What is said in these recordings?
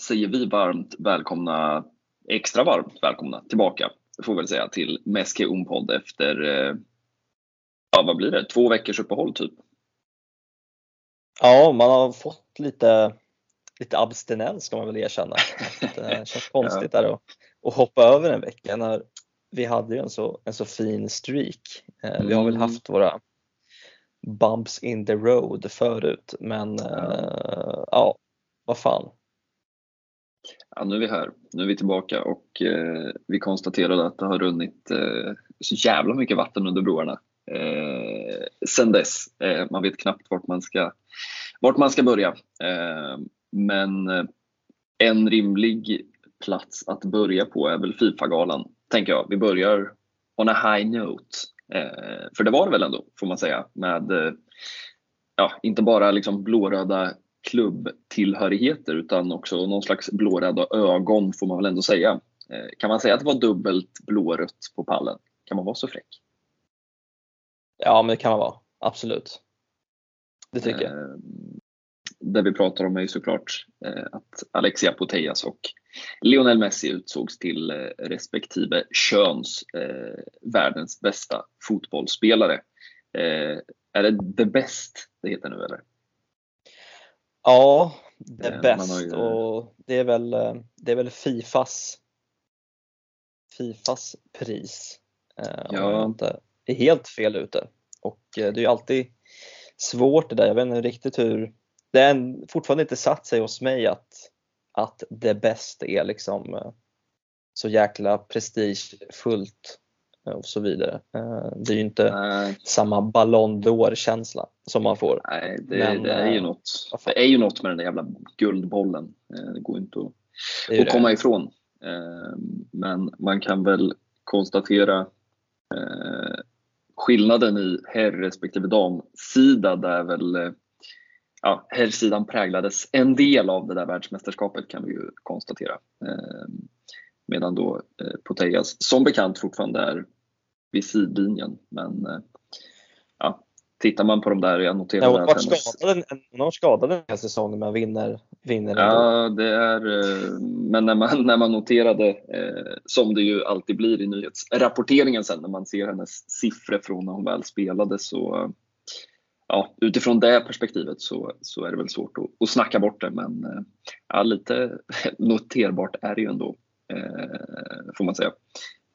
säger vi varmt välkomna, extra varmt välkomna tillbaka, får vi väl säga, till Meske Unpodd efter, eh, ja vad blir det, två veckors uppehåll typ. Ja, man har fått lite, lite abstinens ska man väl erkänna. Det känns konstigt där att, att hoppa över en vecka när vi hade ju en så, en så fin streak. Eh, vi har väl Mm. haft våra bumps in the road förut men eh, ja, vad fan. Ja, nu är vi här, nu är vi tillbaka och eh, vi konstaterade att det har runnit eh, så jävla mycket vatten under broarna eh, sen dess. Eh, man vet knappt vart man ska, vart man ska börja. Eh, men eh, en rimlig plats att börja på är väl Fifa-galan, tänker jag. Vi börjar on a high note. Eh, för det var det väl ändå, får man säga, med eh, ja, inte bara liksom blåröda klubbtillhörigheter utan också någon slags blåröda ögon får man väl ändå säga. Eh, Kan man säga att det var dubbelt blårött på pallen? Kan man vara så fräck? Ja men det kan man vara, absolut. Det tycker jag. Eh, Det vi pratar om är ju såklart eh, att Alexia Putellas och Lionel Messi utsågs till eh, respektive köns eh, världens bästa fotbollsspelare. Eh, Är det the best det heter nu eller? Ja, det Eh, är bäst ju- och det är väl, eh, det är väl Fifas Fifas pris. eh, Om Ja. jag inte är helt fel ute. Och det är ju alltid svårt det där. Jag vet inte riktigt hur det är fortfarande inte satt sig hos mig att, att det bästa är liksom så jäkla prestigefullt och så vidare. Eh, Det är ju inte Nej, samma Ballon d'Or känsla som man får. nej det, Men, det är ju eh, något. Det är ju något med den där jävla guldbollen. Eh, Det går inte att att komma ifrån. Eh, Men man kan väl konstatera eh, skillnaden i herr respektive damsida där väl eh, ja, herrsidan präglades en del av det där världsmästerskapet kan vi ju konstatera. Eh, Medan då eh, Putellas som bekant fortfarande är vid sidlinjen. Men eh, ja, tittar man på de där, jag Ja, noterade hon, skadad, hon har skadad den här säsongen men vinner, vinner ändå. Ja, det är, eh, men när man, när man noterade, eh, som det ju alltid blir i nyhetsrapporteringen sen när man ser hennes siffror från när hon väl spelade så ja, utifrån det perspektivet så, så är det väl svårt att, att snacka bort det men ja, lite noterbart är det ju ändå får man säga.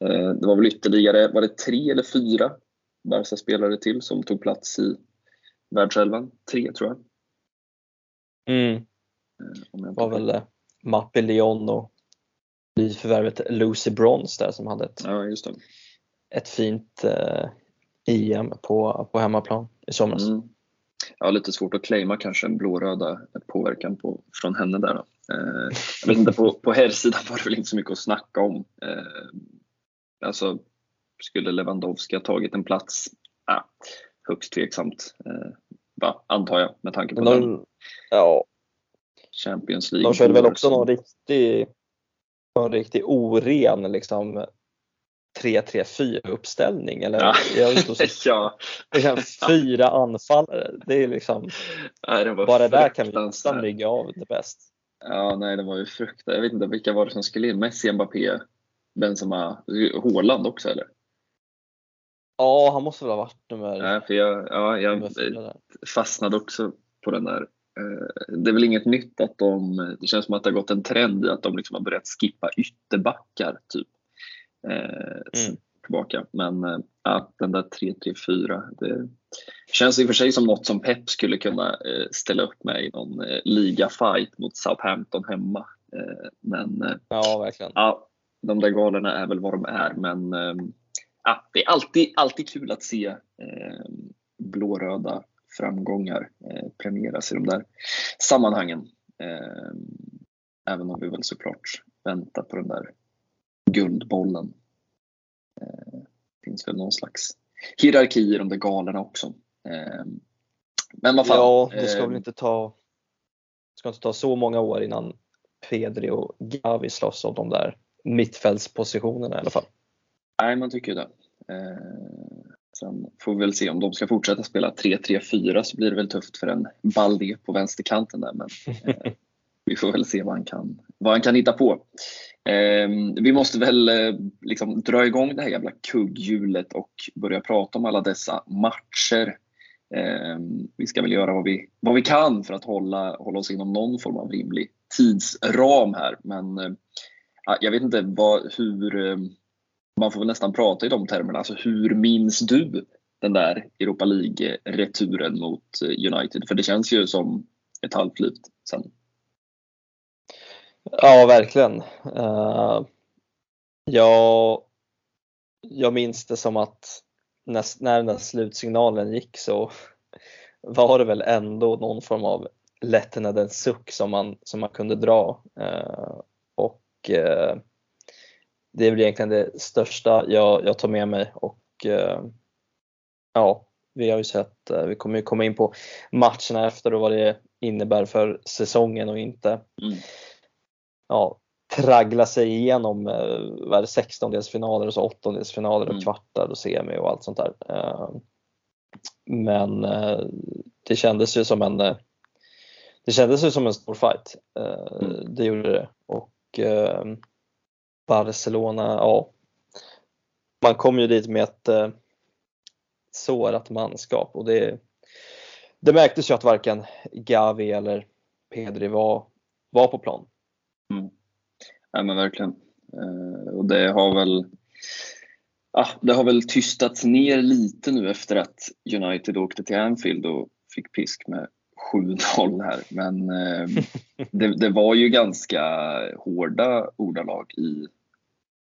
Eh, det var väl ytterligare, var det tre eller fyra Barca-spelare till som tog plats i världselvan? Tre tror jag. Mm, eh, det inte var väl eh, Mappe Leon och nyförvärvet Lucy Bronze där som hade ett, Ja, ett fint eh, EM på, på hemmaplan i somras. Mm. Ja, lite svårt att claima kanske en blåröda påverkan på, från henne där. Då. Eh, jag vet inte, på, på herrsidan var det väl inte så mycket att snacka om. Eh, alltså, skulle Lewandowski ha tagit en plats? Ja, högst tveksamt, eh, antar jag, med tanke på Men den de, ja, Champions League. de körde väl också någon riktig, någon riktig oren liksom 3-3-4 uppställning eller Ja. jag så, ja, liksom, fyra anfallare. Det är liksom, nej, bara där kan vi nästan bygga av det bäst. Ja, nej, det var ju fruktansvärt. Jag vet inte vilka var det som skulle in. Messi, Mbappé, Benzema, Haaland också eller? Ja, han måste väl ha varit nummer, Nej, för jag, ja, jag fastnade också på den där. Eh, Det är väl inget nytt att de, det känns som att det har gått en trend i att de liksom har börjat skippa ytterbackar typ. Eh, Mm. Tillbaka. Men eh, ja, den där 3-3-4, det känns i och för sig som något som Pep skulle kunna ställa upp med i någon ligafight mot Southampton hemma. Men Ja, verkligen. ja, de där galorna är väl vad de är men ja, det är alltid, alltid kul att se eh, blåröda framgångar eh, premieras i de där sammanhangen. Eh, även om vi väl såklart väntar på den där guldbollen. Eh, finns väl någon slags hierarki i de där galorna också. Men vad fan. Ja, det ska väl inte ta, det ska inte ta så många år innan Pedri och Gavi slåss om de där mittfältspositionerna i alla fall. Nej, man tycker ju det. Eh, sen får vi väl se om de ska fortsätta spela 3-3-4 så blir det väl tufft för en Balde på vänsterkanten där. Men eh, vi får väl se vad han kan, vad han kan hitta på. Eh, vi måste väl eh, liksom dra igång det här jävla kugghjulet och börja prata om alla dessa matcher. Eh, vi ska väl göra vad vi, vad vi kan för att hålla, hålla oss inom någon form av rimlig tidsram här. Men eh, jag vet inte vad, hur, eh, man får väl nästan prata i de termerna. Alltså hur minns du den där Europa League-returen mot eh, United? För det känns ju som ett halvt liv sen. Ja, verkligen. Uh, jag, jag minns det som att när, när den där slutsignalen gick så var det väl ändå någon form av lättnadens suck som man, som man kunde dra. Och uh, det är väl egentligen det största jag, jag tar med mig och ja, vi har ju sett, vi kommer ju komma in på matcherna efter och vad det innebär för säsongen och inte mm ja, traggla sig igenom eh, 16-delsfinaler och så åttondelsfinaler och mm. kvartar och semi och allt sånt där. Eh, men eh, det kändes ju som en eh, det kändes ju som en stor fight. Eh, mm. Det gjorde det. Och eh, Barcelona, ja. Man kom ju dit med ett eh, sårat manskap och det, det märktes ju att varken Gavi eller Pedri var, var på plan. Mm. Ja, men verkligen. Eh, och det har väl ah, det har väl tystats ner lite nu efter att United åkte till Anfield och fick pisk med 7-0 här. Men eh, det, det, var ju ganska hårda ordalag i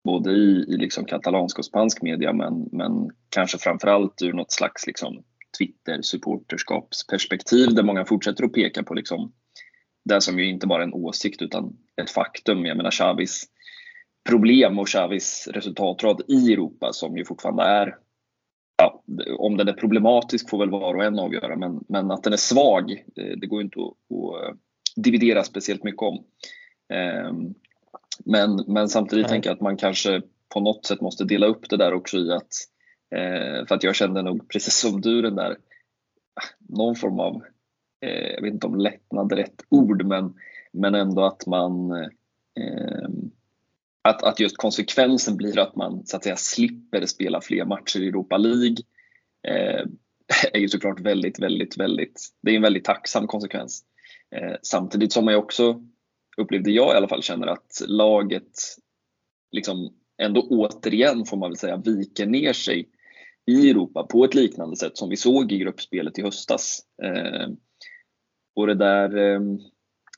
både i, i liksom katalansk och spansk media men, men kanske framförallt ur något slags liksom Twitter-supporterskapsperspektiv där många fortsätter att peka på liksom det som ju inte bara är en åsikt utan ett faktum. Jag menar Xavis problem och Xavis resultatrad i Europa som ju fortfarande är Ja, om den är problematisk får väl var och en avgöra men, men att den är svag det går inte att, att dividera speciellt mycket om. Ehm, men, men samtidigt Nej. tänker jag att man kanske på något sätt måste dela upp det där också i att eh, för att jag kände nog precis som du den där någon form av eh, jag vet inte om lättnad är rätt ord, men, men ändå att man eh, att, att just konsekvensen blir att man så att säga slipper spela fler matcher i Europa League eh, är ju såklart väldigt, väldigt, väldigt, det är en väldigt tacksam konsekvens. Eh, samtidigt som man ju också upplevde jag i alla fall känner att laget liksom ändå återigen får man väl säga viker ner sig i Europa på ett liknande sätt som vi såg i gruppspelet i höstas. Eh, och det där, eh,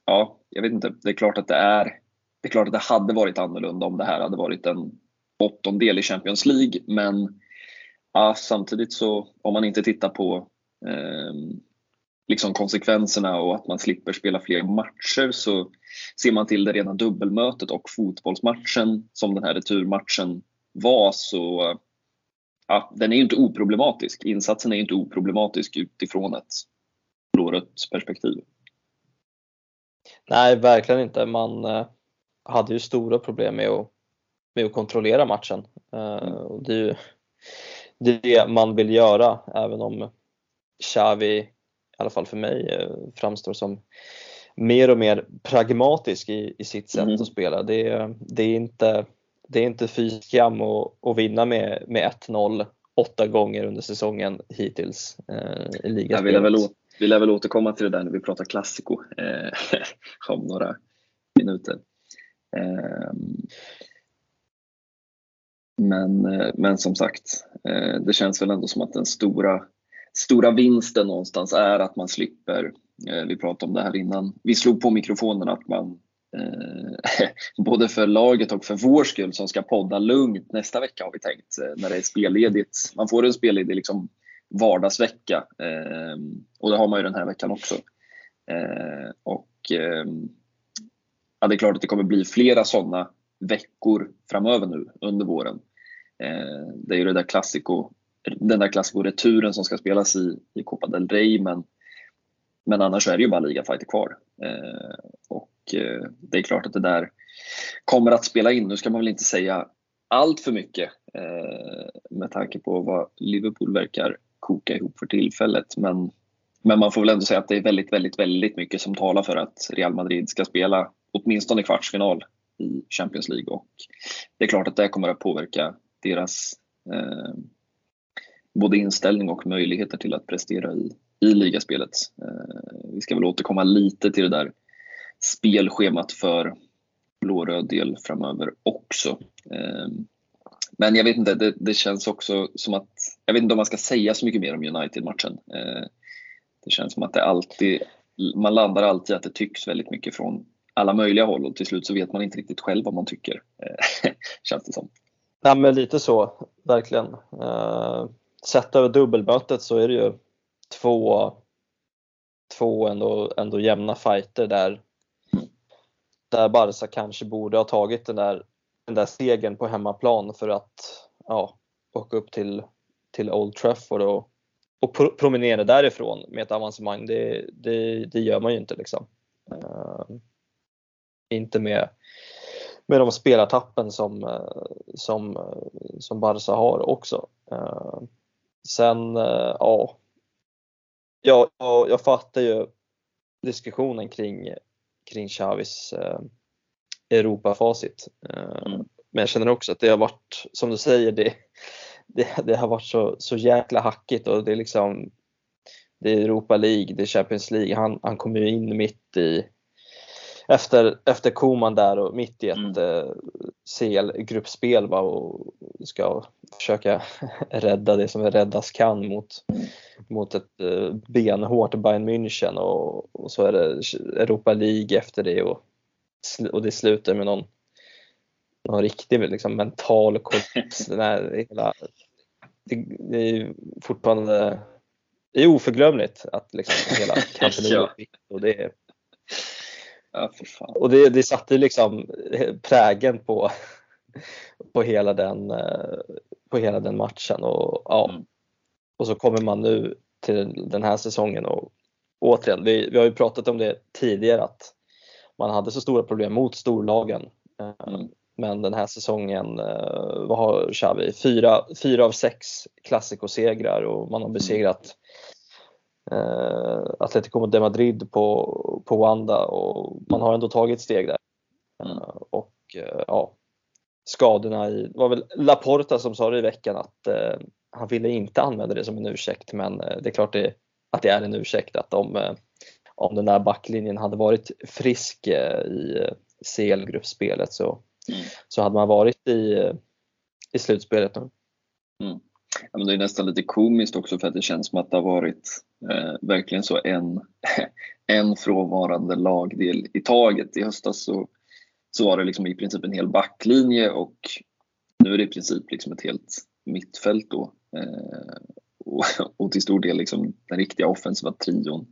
ja, jag vet inte. Det är klart att det är, det är klart att det hade varit annorlunda om det här hade varit en åttondel i Champions League. Men ja, samtidigt så om man inte tittar på eh, liksom konsekvenserna och att man slipper spela fler matcher så ser man till det rena dubbelmötet och fotbollsmatchen som den här returmatchen var så ja, den är ju inte oproblematisk. Insatsen är inte oproblematisk utifrån ett blårött perspektiv. Nej, verkligen inte. Man eh, hade ju stora problem med att, med att kontrollera matchen. Eh, och det är ju det, man vill göra, även om Xavi, i alla fall för mig, eh, framstår som mer och mer pragmatisk i, i sitt sätt mm. att spela. Det, det, är inte, det är inte fy skam att, att vinna med, med 1-0 åtta gånger under säsongen hittills eh, i ligaspelet. Vi lär väl återkomma till det där när vi pratar klassiko eh, om några minuter. Ehm, men, eh, men som sagt, eh, det känns väl ändå som att den stora, stora vinsten någonstans är att man slipper, eh, vi pratade om det här innan, vi slog på mikrofonen att man både för laget och för vår skull som ska podda lugnt nästa vecka har vi tänkt när det är spelledigt. Man får en spelledig liksom vardagsvecka ehm, och det har man ju den här veckan också. Och ehm, ja, det är klart att det kommer bli flera sådana veckor framöver nu under våren. Eh, det är ju det där klassiko, den där klassikoreturen som ska spelas i, i Copa del Rey men, men annars är det ju bara ligafighter kvar. Eh, och eh, det är klart att det där kommer att spela in. Nu ska man väl inte säga allt för mycket eh, med tanke på vad Liverpool verkar koka ihop för tillfället. Men, men man får väl ändå säga att det är väldigt, väldigt, väldigt mycket som talar för att Real Madrid ska spela åtminstone kvartsfinal i Champions League och det är klart att det kommer att påverka deras eh, både inställning och möjligheter till att prestera i, i ligaspelet. Eh, vi ska väl återkomma lite till det där spelschemat för blåröd del framöver också. Eh, men jag vet inte, det, det, känns också som att, jag vet inte om man ska säga så mycket mer om United-matchen. Eh, det känns som att det alltid, man landar alltid att det tycks väldigt mycket från alla möjliga håll och till slut så vet man inte riktigt själv vad man tycker. Eh, känns det som. Nej men lite så, verkligen. Eh, sett över dubbelmötet så är det ju två, två ändå, ändå jämna fighter där, mm. där Barca kanske borde ha tagit den där, den där segern på hemmaplan för att ja, åka upp till, till Old Trafford och, och promenera därifrån med ett avancemang. Det, det, det gör man ju inte liksom. Uh, inte med, med de spelartappen som, eh, som, eh, som Barca har också. Eh, sen, ja, jag, jag fattar ju diskussionen kring, kring Xavis Europafacit. Mm. Men jag känner också att det har varit, som du säger, det, det, det, har varit så, så jäkla hackigt och det är liksom det är Europa League, det är Champions League. Han, han kommer ju in mitt i, efter, efter Koman där och mitt i ett mm. eh, CL-gruppspel och ska försöka rädda det som räddas kan mot, mot ett eh, benhårt Bayern München och, och, så är det Europa League efter det och, och det slutar med någon, någon riktig liksom, mental kollaps. det, det är fortfarande det är oförglömligt att liksom hela kampen är och det Ja, och det, det satte liksom prägen på, på, hela den, på hela den matchen. Och, ja. Mm. och så kommer man nu till den här säsongen och återigen, vi, vi har ju pratat om det tidigare att man hade så stora problem mot storlagen. Mm. Men den här säsongen, eh, vad har Xavi? Fyra, fyra av sex klassikosegrar och man har besegrat eh, Atletico de Madrid på, på Wanda och man har ändå tagit steg där. Mm. Eh, och eh, ja, skadorna i, det var väl Laporta som sa det i veckan att eh, han ville inte använda det som en ursäkt men eh, det är klart det, att det är en ursäkt att om, eh, om den där backlinjen hade varit frisk i CL-gruppspelet så, mm. så hade man varit i, i slutspelet nu. Mm. Ja, men det är nästan lite komiskt också för att det känns som att det har varit eh, verkligen så en, en frånvarande lagdel i taget. I höstas så, så var det liksom i princip en hel backlinje och nu är det i princip liksom ett helt mittfält då. Eh, och, och, till stor del liksom den riktiga offensiva trion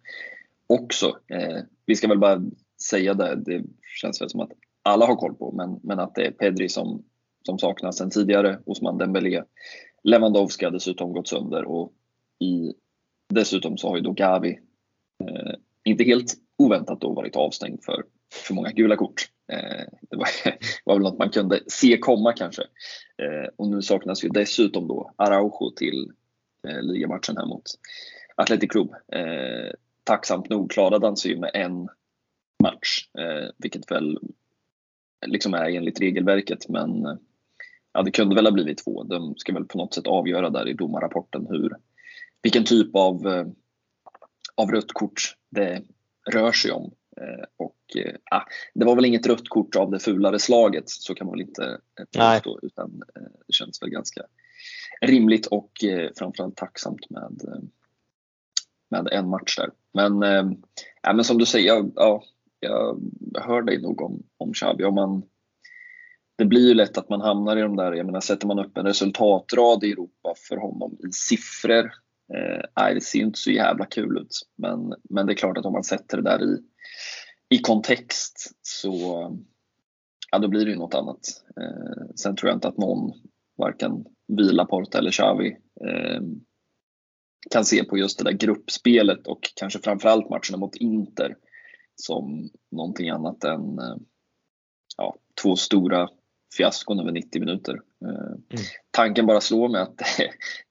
också. Eh, vi ska väl bara säga det, det känns väl som att alla har koll på, men, men att det är Pedri som, som saknas sen tidigare, Osman Dembélé Lewandowski har dessutom gått sönder och i, dessutom så har ju då Gavi eh, inte helt oväntat då varit avstängd för för många gula kort. Eh, det var, var väl något man kunde se komma kanske. Eh, och nu saknas ju dessutom då Araujo till eh, ligamatchen här mot Athletic Club. Eh, tacksamt nog klarade han sig ju med en match, eh, vilket väl liksom är enligt regelverket men eh, ja, det kunde väl ha blivit två. De ska väl på något sätt avgöra där i domarrapporten hur, vilken typ av, eh, av rött kort det rör sig om. Eh, och eh, ah, det var väl inget rött kort av det fulare slaget, så kan man väl inte påstå. Utan det känns väl ganska rimligt och framförallt tacksamt med, med en match där. Men, ja, men som du säger, ja, ja, jag hör dig nog om, om Xavi. Om man, det blir ju lätt att man hamnar i de där, jag menar sätter man upp en resultatrad i Europa för honom i siffror, eh, det ser ju inte så jävla kul ut. Men, men det är klart att om man sätter det där i, i kontext så ja, då blir det ju något annat. Eh, sen tror jag inte att någon, varken Vila, Porta eller Xavi, eh, kan se på just det där gruppspelet och kanske framförallt matcherna mot Inter som någonting annat än eh, ja, två stora fiaskon över 90 minuter. Eh, mm. Tanken bara slår mig att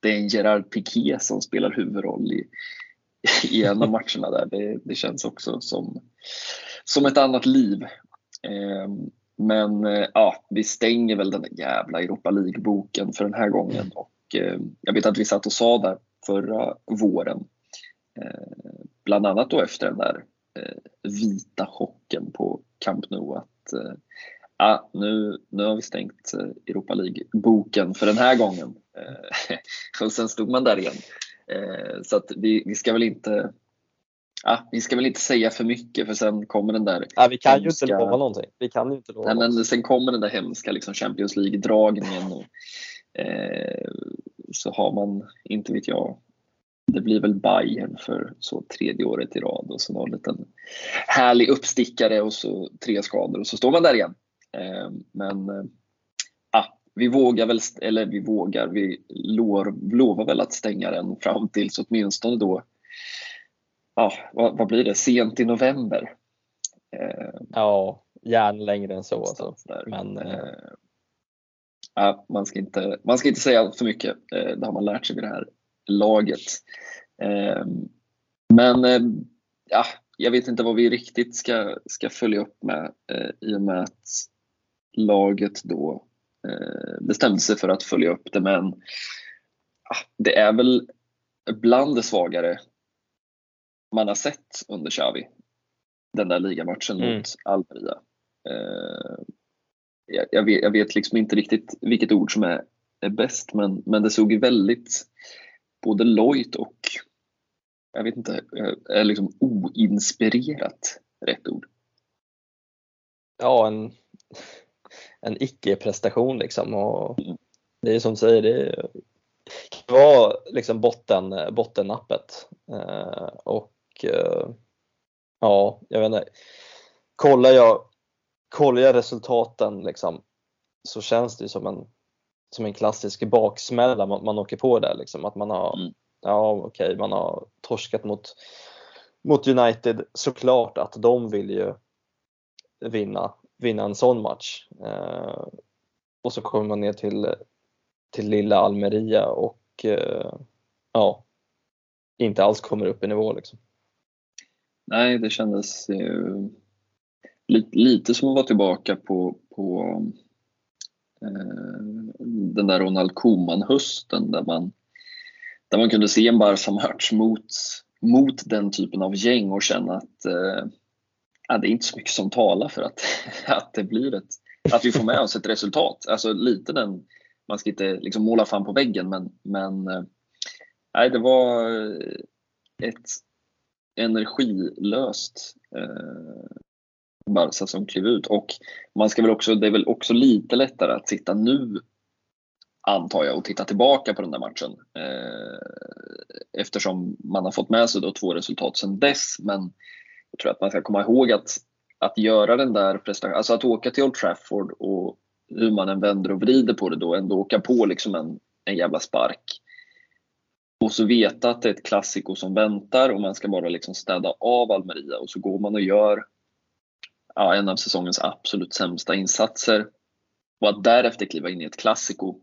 det är en Gerard Piqué som spelar huvudroll i, i en av matcherna där. Det, det känns också som, som ett annat liv. Ehm, men eh, ja, vi stänger väl den där jävla Europa League-boken för den här gången. Och eh, jag vet att vi satt och sa där förra våren, eh, bland annat då efter den där vita chocken på Camp Nou att ja, nu, nu har vi stängt Europa League-boken för den här gången. och sen stod man där igen. Så att vi, vi ska väl inte ja, vi ska väl inte säga för mycket för sen kommer den där ja, Vi kan hemska... ju inte lova någonting. Vi kan ju inte lova Nej, men sen kommer den där hemska liksom Champions League-dragningen och eh, så har man, inte vet jag, det blir väl Bayern för så tredje året i rad och så någon liten härlig uppstickare och så tre skador och så står man där igen. Eh, men eh, ja, vi vågar väl, eller vi vågar, vi lovar, lovar väl att stänga den fram tills åtminstone då ja, vad, vad, blir det, sent i november. Eh, ja, gärna längre än så. Alltså. Men, eh, eh, ja, man, ska inte, man ska inte säga för mycket, eh, det har man lärt sig vid det här laget. Eh, men eh, ja, jag vet inte vad vi riktigt ska, ska följa upp med i och med att laget då bestämde sig för att följa upp det men det är väl bland det svagare man har sett under Xavi. Den där ligamatchen mm. mot Almeria. Eh, jag, vet, jag, vet, liksom inte riktigt vilket ord som är, är bäst men, men det såg väldigt både lojt och jag vet inte, är liksom oinspirerat rätt ord? Ja, en, en icke-prestation liksom. Och. Det är som du säger, det kan vara liksom botten, bottennappet. Eh, och eh, ja, jag vet inte. Kollar jag, kollar jag resultaten liksom, så känns det som en, som en klassisk baksmälla man, man åker på där. Liksom, att man har, mm. ja okej, okay, man har torskat mot, mot United. Såklart att de vill ju vinna, vinna en sån match. Eh, och så kommer man ner till, till lilla Almeria och eh, ja, inte alls kommer upp i nivå. Liksom. Nej, det kändes eh, lite, lite som att vara tillbaka på, på eh, den där Ronald Koeman-hösten där man, där man kunde se en Barca-match mot, mot den typen av gäng och känna att eh, ja, det är inte så mycket som talar för att, att det blir ett, att vi får med oss ett resultat. Alltså lite den, man ska inte liksom måla fan på väggen men, men eh, nej, det var eh, ett energilöst eh, Barca som klev ut. Och man ska väl också, det är väl också lite lättare att sitta nu antar jag och titta tillbaka på den där matchen. Eh, eftersom man har fått med sig då två resultat sedan dess. Men tror att man ska komma ihåg att, att göra den där prestationen, alltså att åka till Old Trafford och hur man än vänder och vrider på det då ändå åka på liksom en, en jävla spark och så veta att det är ett klassiko som väntar och man ska bara liksom städa av Almeria och så går man och gör ja, en av säsongens absolut sämsta insatser. Och att därefter kliva in i ett klassiko.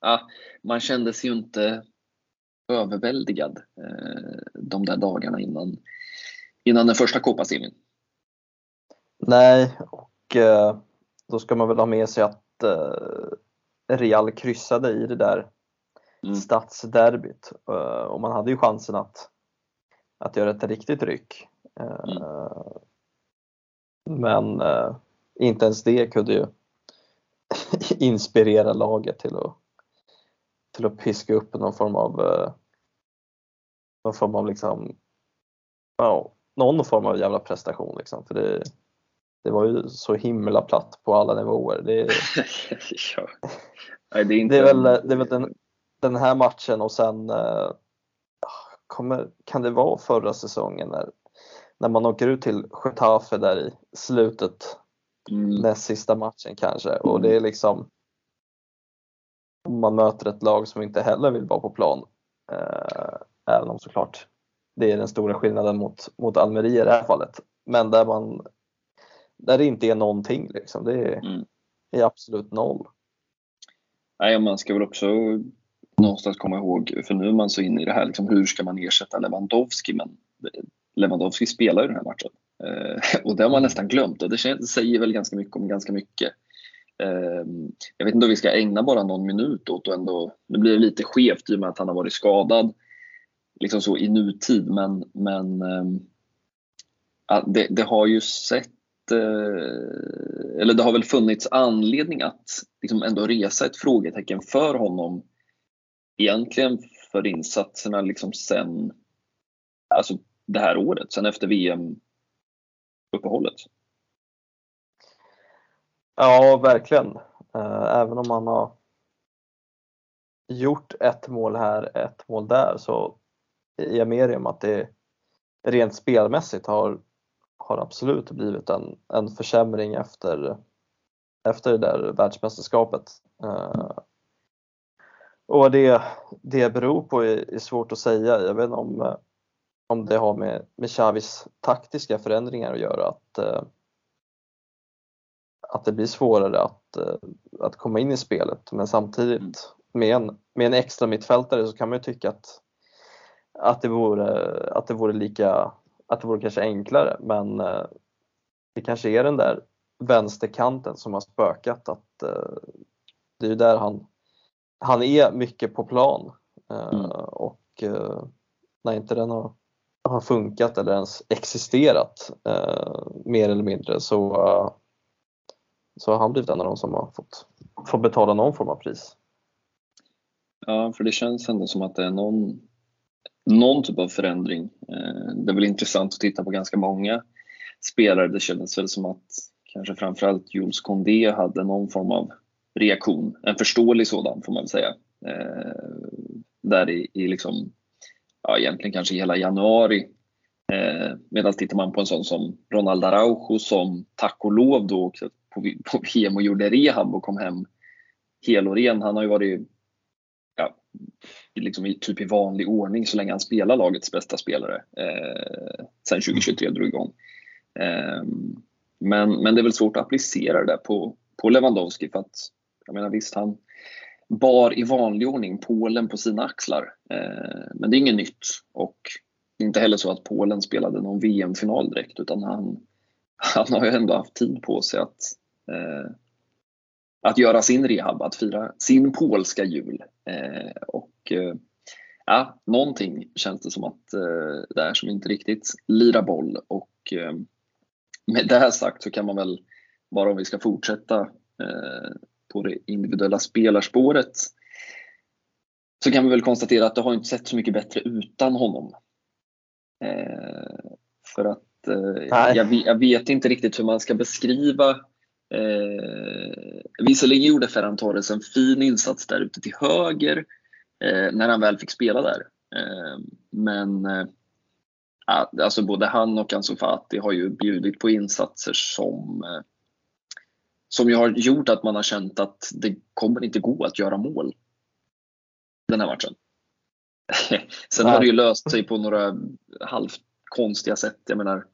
Ja, man kände sig ju inte överväldigad eh, de där dagarna innan, innan den första Copa Nej, och eh, då ska man väl ha med sig att eh, Real kryssade i det där mm. stadsderbyt eh, och man hade ju chansen att, att göra ett riktigt ryck. Mm. Men eh, inte ens det kunde ju inspirera laget till att, till att piska upp någon form av någon form av liksom, ja, någon form av jävla prestation liksom. För det, det var ju så himla platt på alla nivåer. Det, ja. Nej, det, är inte... det, är väl, det är väl den den här matchen och sen eh, kommer, kan det vara förra säsongen när, när man åker ut till Getafe där i slutet, mm. näst sista matchen kanske och det är liksom man möter ett lag som inte heller vill vara på plan. Eh, även om såklart det är den stora skillnaden mot, mot Almeria i det här fallet. Men där man där det inte är någonting liksom. Det är, mm. är absolut noll. Nej, man ska väl också någonstans komma ihåg, för nu är man så inne i det här, liksom, hur ska man ersätta Lewandowski? Men Lewandowski spelar ju den här matchen. och det har man nästan glömt och det säger väl ganska mycket om ganska mycket. Jag vet inte om vi ska ägna bara någon minut åt och ändå, det blir lite skevt i och med att han har varit skadad liksom så i nutid men, men ehm, det, det har ju sett eh, eller det har väl funnits anledning att liksom ändå resa ett frågetecken för honom egentligen för insatserna liksom sen alltså det här året, sen efter VM-uppehållet. Ja, verkligen. Eh, även om man har gjort ett mål här, ett mål där så i Amerium att det rent spelmässigt har har absolut blivit en, en försämring efter, efter det där världsmästerskapet. Eh, och vad det, det beror på är, är, svårt att säga. Jag vet inte om, om det har med, med Xavis taktiska förändringar att göra. Att, eh, att det blir svårare att, eh, att komma in i spelet. Men samtidigt med en, med en extra mittfältare så kan man ju tycka att, att, det, vore, att det vore lika att det vore kanske enklare men eh, det kanske är den där vänsterkanten som har spökat att eh, det är där han, han är mycket på plan eh, mm. och när inte den har, har funkat eller ens existerat mer eller mindre så, så har han blivit en av de som har fått, fått betala någon form av pris. Ja, för det känns ändå som att det är någon någon typ av förändring. Eh, det är väl intressant att titta på ganska många spelare. Det kändes väl som att kanske framförallt Jules Condé hade någon form av reaktion, en förståelig sådan får man väl säga. Eh, där i, i liksom, ja egentligen kanske hela januari. Eh, medan tittar man på en sån som Ronald Araujo som tack och lov då också på, på VM och gjorde rehab och kom hem hel och ren. Han har ju varit liksom i, typ i vanlig ordning så länge han spelar lagets bästa spelare eh, sen 2023 drog igång. Eh, men, men det är väl svårt att applicera det där på, på Lewandowski för att jag menar visst han bar i vanlig ordning Polen på sina axlar. Eh, men det är inget nytt och inte heller så att Polen spelade någon VM-final direkt utan han, han har ju ändå haft tid på sig att eh, att göra sin rehab, att fira sin polska jul. Eh, och eh, ja, någonting känns det som att eh, det är som inte riktigt lirar boll och eh, med det här sagt så kan man väl, bara om vi ska fortsätta eh, på det individuella spelarspåret, så kan vi väl konstatera att det har inte sett så mycket bättre utan honom. Eh, för att jag, jag, vet inte riktigt hur man ska beskriva Eh, visserligen gjorde Ferran Torres en fin insats där ute till höger eh, när han väl fick spela där. Eh, men eh, alltså både han och Ansu Fati har ju bjudit på insatser som eh, som ju har gjort att man har känt att det kommer inte gå att göra mål den här matchen. Sen har det ju löst sig på några halvkonstiga sätt. Jag menar,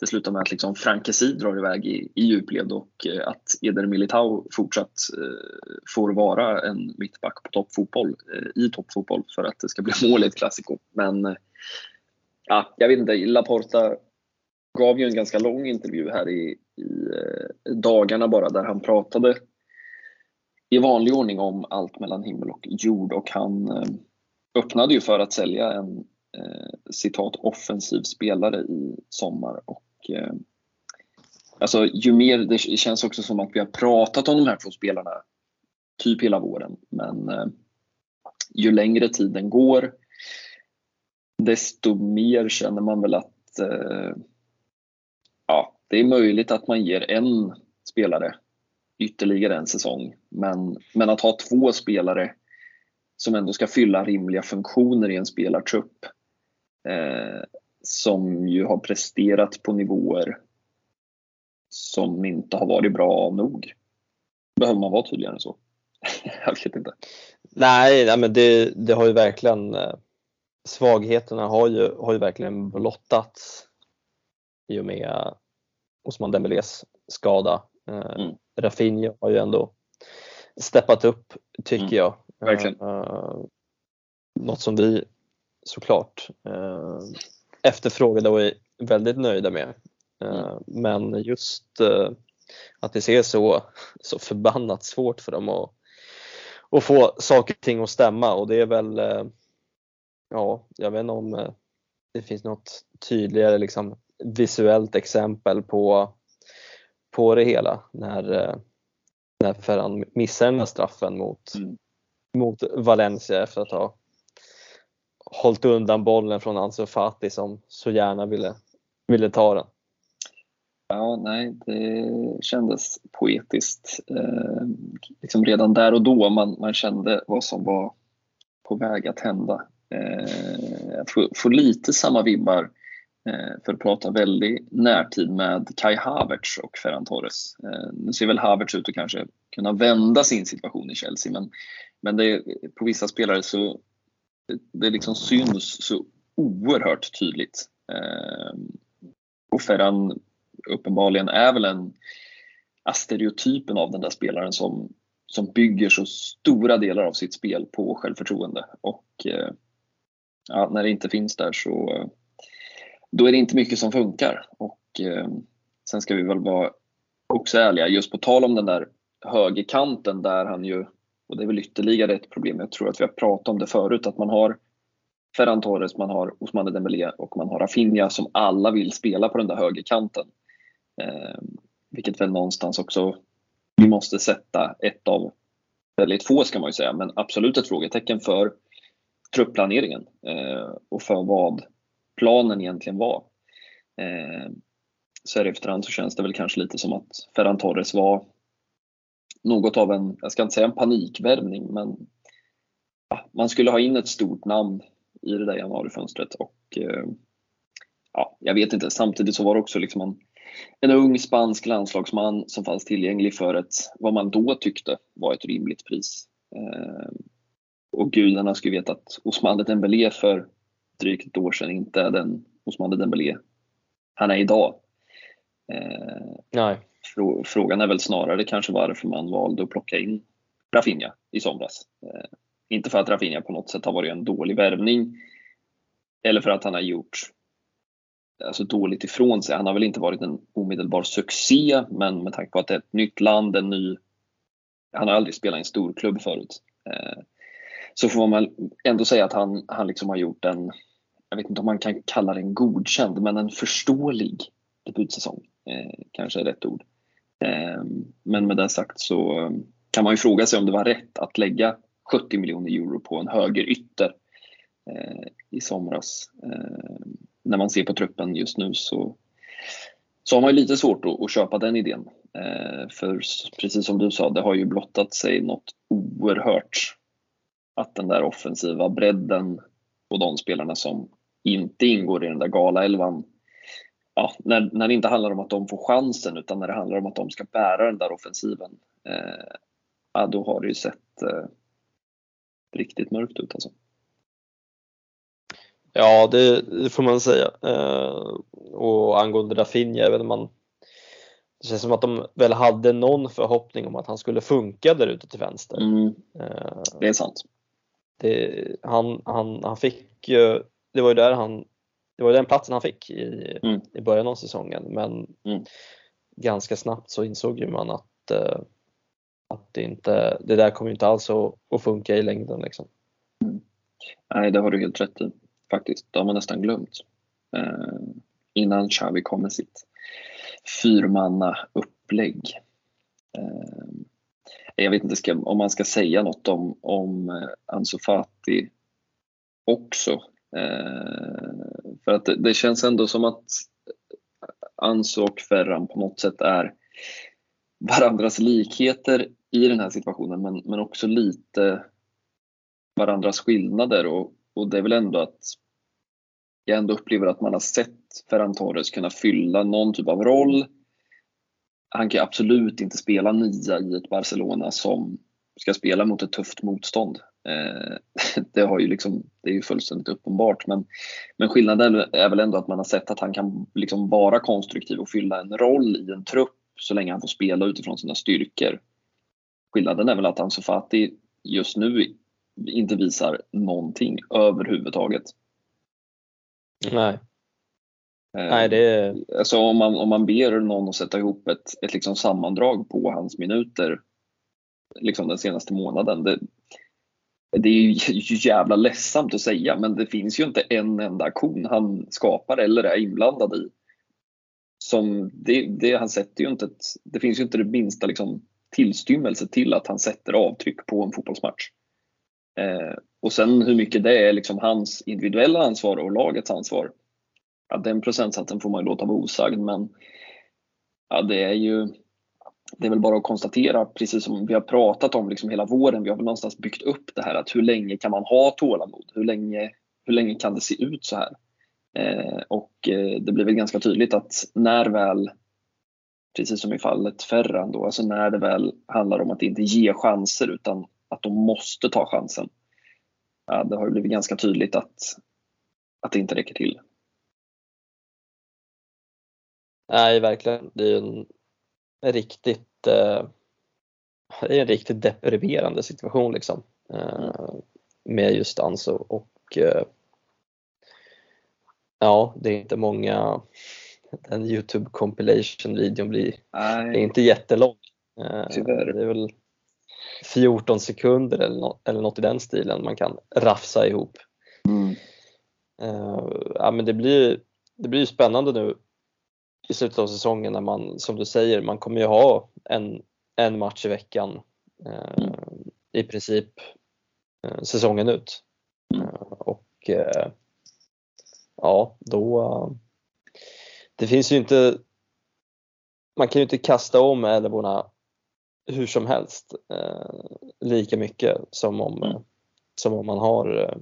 det slutar med att liksom Frankesi drar iväg i, i djupled och eh, att Eder Militao fortsatt eh, får vara en mittback på toppfotboll, eh, i toppfotboll för att det ska bli mål i ett klassiko. Men eh, ja, jag vet inte, Laporta gav ju en ganska lång intervju här i, i eh, dagarna bara där han pratade i vanlig ordning om allt mellan himmel och jord. Och han eh, öppnade ju för att sälja en eh, citat offensiv spelare i sommar. Och eh, alltså, ju mer, det känns också som att vi har pratat om de här två spelarna typ hela våren. Men eh, ju längre tiden går desto mer känner man väl att eh, ja, det är möjligt att man ger en spelare ytterligare en säsong. Men, men att ha två spelare som ändå ska fylla rimliga funktioner i en spelartrupp eh, som ju har presterat på nivåer som inte har varit bra nog. Behöver man vara tydligare än så? Jag vet inte. Nej, nej men det, det har ju verkligen eh, svagheterna har ju, har ju verkligen blottats i och med Osman Dembélés skada. Eh, mm. Rafinha har ju ändå steppat upp tycker mm. jag. Verkligen. Uh, något som vi såklart efterfrågade och är väldigt nöjda med. Mm. Men just att det ser så, så förbannat svårt för dem att, att få saker och ting att stämma och det är väl, ja, jag vet inte om det finns något tydligare liksom, visuellt exempel på, på det hela när, när Ferran missar den här straffen mot, mm. mot Valencia efter att ha hållit undan bollen från Ansu Fati som så gärna ville, ville ta den. Ja, nej, det kändes poetiskt. Eh, liksom redan där och då man, man kände vad som var på väg att hända. Eh, att få, få lite samma vibbar eh, för att prata väldigt närtid med Kai Havertz och Ferran Torres. Eh, nu ser väl Havertz ut att kanske kunna vända sin situation i Chelsea men, men det, på vissa spelare så det liksom syns så oerhört tydligt. Ehm, och Ferran uppenbarligen är väl en stereotypen av den där spelaren som, som bygger så stora delar av sitt spel på självförtroende. Och eh, ja, när det inte finns där så då är det inte mycket som funkar. Och ehm, sen ska vi väl vara också ärliga, just på tal om den där högerkanten där han ju, och det är väl ytterligare ett problem, jag tror att vi har pratat om det förut, att man har Ferran Torres, man har Ousmane Dembélé och man har Rafinha som alla vill spela på den där högerkanten. Eh, vilket väl någonstans också vi måste sätta ett av väldigt få ska man ju säga, men absolut ett frågetecken för truppplaneringen eh, och för vad planen egentligen var. Eh, så här i efterhand så känns det väl kanske lite som att Ferran Torres var något av en, jag ska inte säga en panikvärmning, men ja, man skulle ha in ett stort namn i det där januarifönstret och eh, ja, jag vet inte, samtidigt så var det också liksom en, en ung spansk landslagsman som fanns tillgänglig för ett, vad man då tyckte var ett rimligt pris. Eh, och gudarna skulle veta att Ousmane Dembélé för drygt ett år sedan inte är den Ousmane Dembélé han är idag. Eh, Nej. Frågan är väl snarare kanske varför man valde att plocka in Rafinha i somras. Eh, inte för att Rafinha på något sätt har varit en dålig värvning eller för att han har gjort alltså dåligt ifrån sig. Han har väl inte varit en omedelbar succé men med tanke på att det är ett nytt land, en ny... Han har aldrig spelat i en stor klubb förut. Eh, så får man ändå säga att han, han liksom har gjort en, jag vet inte om man kan kalla den godkänd, men en förståelig debutsäsong. Eh, kanske är rätt ord. Ehm, men med det sagt så ehm, kan man ju fråga sig om det var rätt att lägga 70 miljoner euro på en högerytter ytter eh, i somras. Ehm, när man ser på truppen just nu så, så har man ju lite svårt att, att köpa den idén. För precis som du sa, det har ju blottat sig något oerhört att den där offensiva bredden och de spelarna som inte ingår i den där galaelvan ja, när, när det inte handlar om att de får chansen utan när det handlar om att de ska bära den där offensiven eh, ja, då har det ju sett eh, riktigt mörkt ut alltså. Ja, det, det får man säga. Eh, och angående Rafinha, vet man, det känns som att de väl hade någon förhoppning om att han skulle funka där ute till vänster. Mm, eh, det är sant det, han, han, han fick ju, det var ju där han, det var den platsen han fick i, mm. i början av säsongen men mm. ganska snabbt så insåg ju man att, uh, att det, inte, det där kommer inte alls att, att funka i längden. Liksom. Mm. Nej, det har du helt rätt i faktiskt. Det har man nästan glömt. Uh, innan Xavi kom med sitt fyrmanna upplägg. Uh, jag vet inte ska, om man ska säga något om, om eh, Ansu Fati också. Eh, för att det, det, känns ändå som att Ansu och Ferran på något sätt är varandras likheter i den här situationen men, men också lite varandras skillnader och, och det är väl ändå att jag ändå upplever att man har sett Ferran Torres kunna fylla någon typ av roll han kan absolut inte spela nia i ett Barcelona som ska spela mot ett tufft motstånd. Eh, det, har ju liksom, det är ju fullständigt uppenbart men, men skillnaden är väl ändå att man har sett att han kan liksom vara konstruktiv och fylla en roll i en trupp så länge han får spela utifrån sina styrkor. Skillnaden är väl att Ansu Fati just nu inte visar någonting överhuvudtaget. Nej. Nej, det... Alltså om man, om man ber någon att sätta ihop ett, ett liksom sammandrag på hans minuter liksom den senaste månaden. Det, det är ju jävla ledsamt att säga men det finns ju inte en enda aktion han skapar eller är inblandad i. Som det, det, han sätter ju inte ett, det finns ju inte det minsta liksom tillstymmelse till att han sätter avtryck på en fotbollsmatch. Eh, och sen hur mycket det är liksom hans individuella ansvar och lagets ansvar. Ja, den procentsatsen får man ju låta vara osagd men ja, det är ju det är väl bara att konstatera, precis som vi har pratat om liksom hela våren, vi har väl någonstans byggt upp det här att hur länge kan man ha tålamod? Hur länge, hur länge kan det se ut så här? Eh, och eh, det blir väl ganska tydligt att när väl, precis som i fallet Ferran då, alltså när det väl handlar om att inte ge chanser utan att de måste ta chansen. Ja, det har blivit ganska tydligt att, att det inte räcker till. Nej, verkligen. Det är en riktigt, eh, en riktigt deprimerande situation liksom. Eh, med just Anso och eh, ja, det är inte många, den Youtube compilation videon blir är inte jättelång. Tyvärr. Det är väl 14 sekunder eller något, eller något i den stilen man kan rafsa ihop. Mm. Ja, men det blir, det blir spännande nu i slutet av säsongen när man, som du säger, man kommer ju ha en, en match i veckan eh, mm. i princip eh, säsongen ut. Mm. Eh, och eh, ja, då det finns ju inte man kan ju inte kasta om älvorna hur som helst eh, lika mycket som om, mm. som om man har eh,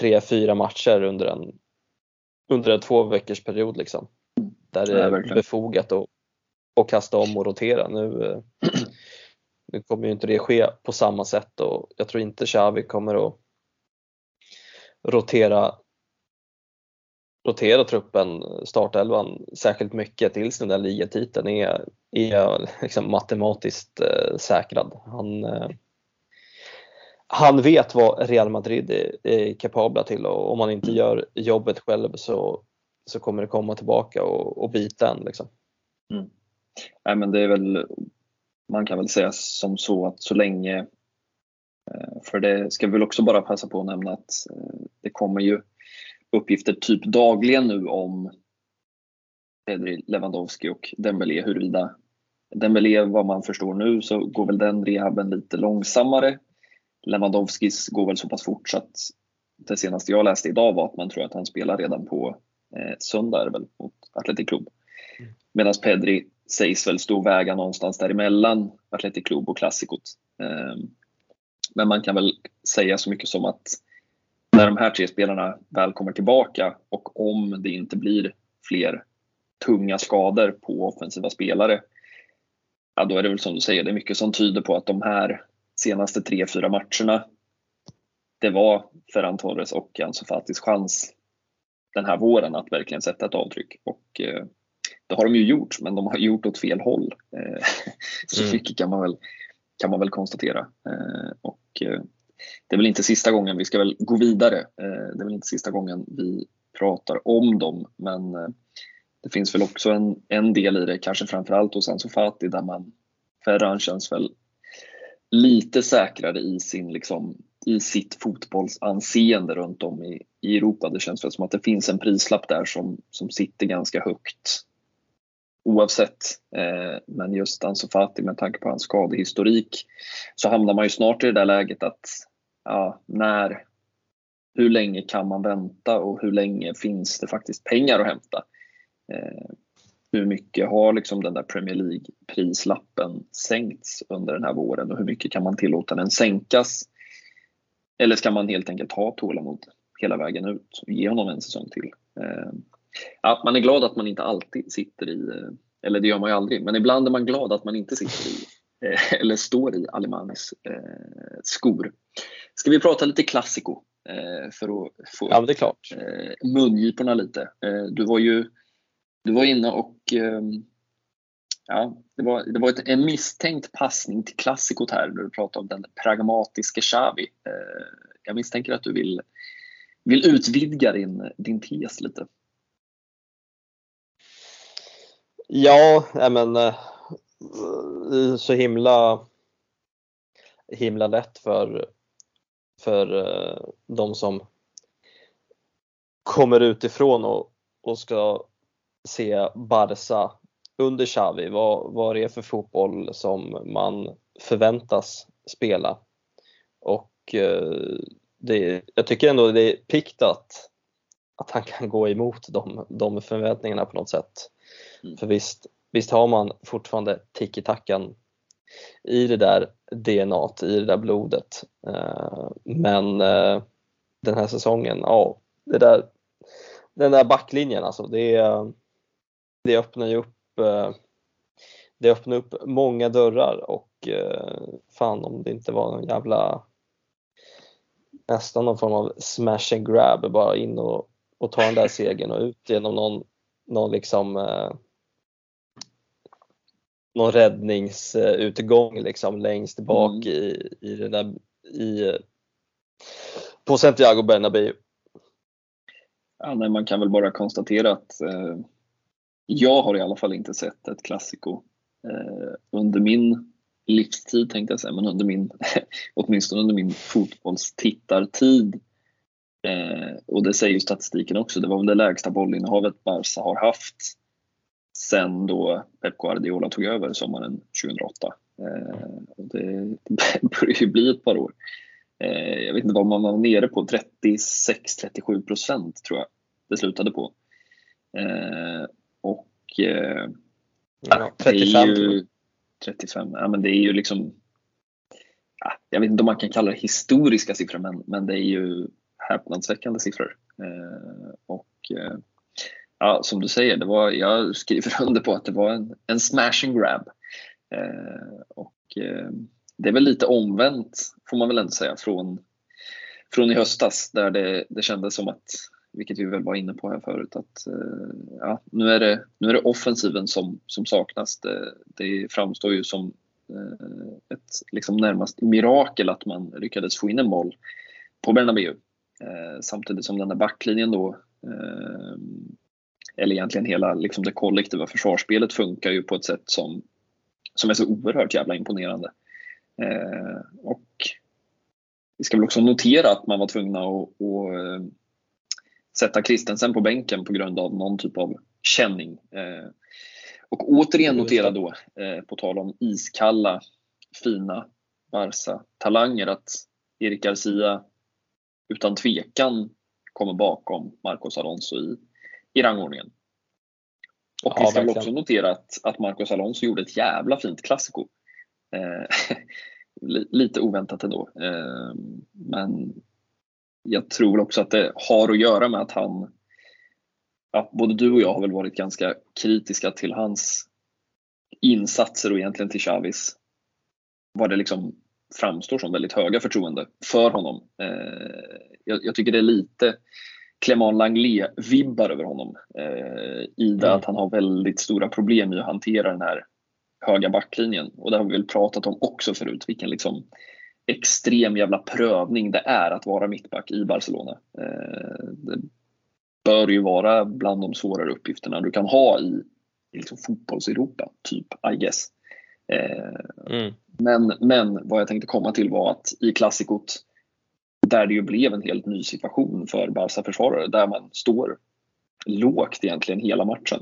tre, fyra matcher under en under en två veckors period liksom. Där det är befogat att, att kasta om och rotera. Nu, eh, nu kommer ju inte det ske på samma sätt och jag tror inte Xavi kommer att rotera rotera truppen, startelvan, särskilt mycket tills den där ligatiteln är, är liksom matematiskt eh, säkrad. Han, eh, han vet vad Real Madrid är, är kapabla till och om man inte gör jobbet själv så, så kommer det komma tillbaka och, och bita en. Liksom. Mm. Nej, men det är väl, man kan väl säga som så att så länge, eh, för det ska vi väl också bara passa på att nämna att eh, det kommer ju uppgifter typ dagligen nu om Pedri, Lewandowski och Dembélé huruvida Dembélé vad man förstår nu så går väl den rehaben lite långsammare Lewandowskis går väl så pass fort så att det senaste jag läste idag var att man tror att han spelar redan på eh, söndag väl, mot Atletic Club. Mm. Medan Pedri sägs väl stå och väga någonstans däremellan Atletic Club och Klassikot. Eh, men man kan väl säga så mycket som att när de här tre spelarna väl kommer tillbaka och om det inte blir fler tunga skador på offensiva spelare, ja, då är det väl som du säger, det är mycket som tyder på att de här senaste tre, fyra matcherna. Det var Ferran Torres och Ansu Fatis chans den här våren att verkligen sätta ett avtryck. Och eh, det har de ju gjort, men de har gjort åt fel håll. Eh, så mm. mycket kan man väl, kan man väl konstatera. Eh, och eh, det är väl inte sista gången, vi ska väl gå vidare. Eh, det är väl inte sista gången vi pratar om dem, men eh, det finns väl också en, en del i det, kanske framförallt hos Ansu Fati, där man Ferran känns väl lite säkrare i, sin, liksom, i sitt fotbollsanseende runt om i, i Europa. Det känns väl som att det finns en prislapp där som, som sitter ganska högt oavsett. Eh, men just Ansu Fati med tanke på hans skadehistorik så hamnar man ju snart i det där läget att ja, när, hur länge kan man vänta och hur länge finns det faktiskt pengar att hämta? Eh, hur mycket har liksom den där Premier League-prislappen sänkts under den här våren och hur mycket kan man tillåta den sänkas? Eller ska man helt enkelt ha tålamod hela vägen ut och ge honom en säsong till? Eh, ja, man är glad att man inte alltid sitter i, eh, eller det gör man ju aldrig, men ibland är man glad att man inte sitter i eh, eller står i Alimanis skor. Ska vi prata lite klassiko för att få ja, det är klart. mungiporna lite. Du var ju du var inne och ehm, ja, det var, det var ett, en misstänkt passning till klassikot här när du pratade om den pragmatiska Xavi. Eh, jag misstänker att du vill, vill utvidga din, din tes lite. Ja, men eh, så himla himla lätt för, för eh, de som kommer utifrån och, och ska se Barca under Xavi, vad, vad det är för fotboll som man förväntas spela. Och eh, det, jag tycker ändå det är pikt att, att han kan gå emot de, de förväntningarna på något sätt. Mm. För visst, visst har man fortfarande tiki-takan i det där DNA, i det där blodet. Eh, men eh, den här säsongen, ja, det där, den där backlinjen alltså, det, det öppnar ju upp eh, det öppnar upp många dörrar och fan om det inte var någon jävla nästan någon form av smash and grab, bara in och, och ta den där segern och ut genom någon, någon liksom någon räddningsutgång liksom längst bak mm. i, i det där i, på Santiago Bernabéu. Ja, nej, man kan väl bara konstatera att eh, jag har i alla fall inte sett ett klassiko eh, under min livstid tänkte jag säga, men under min, åtminstone under min fotbollstittartid. Eh, och det säger ju statistiken också, det var väl det lägsta bollinnehavet Barca har haft sen då Pep Guardiola tog över sommaren 2008. Eh, och det börjar ju bli ett par år. Eh, jag vet inte vad man var nere på, 36-37 procent tror jag det slutade på. Eh, och ja, 35 ju, 35, ja men det är ju liksom ja, jag vet inte om man kan kalla det historiska siffror men, men det är ju häpnadsväckande siffror. och ja, som du säger, det var, jag skriver under på att det var en, en smash and grab. Eh, och eh, det är väl lite omvänt, får man väl ändå säga, från, från i höstas där det, det kändes som att, vilket vi väl var inne på här förut, att eh, ja, nu, är det, nu är det offensiven som, som saknas. Det, det framstår ju som eh, ett liksom närmast mirakel att man lyckades få in en boll på Bernabéu. Eh, samtidigt som den där backlinjen då eller egentligen hela liksom det kollektiva försvarsspelet funkar ju på ett sätt som, som är så oerhört jävla imponerande. Och vi ska väl också notera att man var tvungna att, att sätta Kristensen på bänken på grund av någon typ av känning. Eh, och återigen notera då, eh, på tal om iskalla, fina Barca-talanger, att Erik Garcia utan tvekan kommer bakom Marcos Alonso i i rangordningen. Och ja, vi ska väl också notera att, att Marcos Alonso gjorde ett jävla fint klassiko. Eh, lite oväntat ändå. Eh, men jag tror också att det har att göra med att han, ja, både du och jag har väl varit ganska kritiska till hans insatser och egentligen till Chavis. Vad det liksom framstår som väldigt höga förtroende för honom. Eh, jag, jag, tycker det är lite Clément Langlais-vibbar över honom. Eh, I det mm. att han har väldigt stora problem i att hantera den här höga backlinjen. Och det har vi väl pratat om också förut, vilken liksom extrem jävla prövning det är att vara mittback i Barcelona. Eh, det bör ju vara bland de svårare uppgifterna du kan ha i, i liksom fotbolls-Europa, typ, I guess. Eh, mm. men, men vad jag tänkte komma till var att i klassikot där det ju blev en helt ny situation för Barca-försvarare där man står lågt egentligen hela matchen.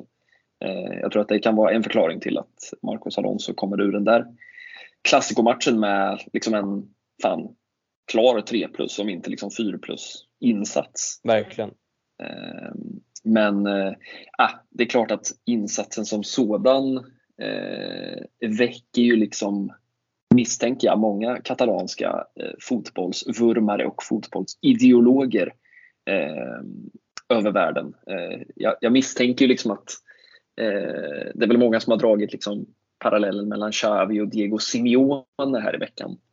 Eh, jag tror att det kan vara en förklaring till att Marcos Alonso kommer ur den där klassikomatchen med liksom en fan, klar 3 plus, om inte liksom 4 plus insats. Verkligen. Eh, men äh, det är klart att insatsen som sådan äh, väcker ju liksom misstänker jag, många katalanska eh, fotbollsvurmare och fotbollsideologer eh, över världen. Eh, jag, jag, misstänker ju liksom att eh, det är väl många som har dragit liksom parallellen mellan Xavi och Diego Simeone här i veckan.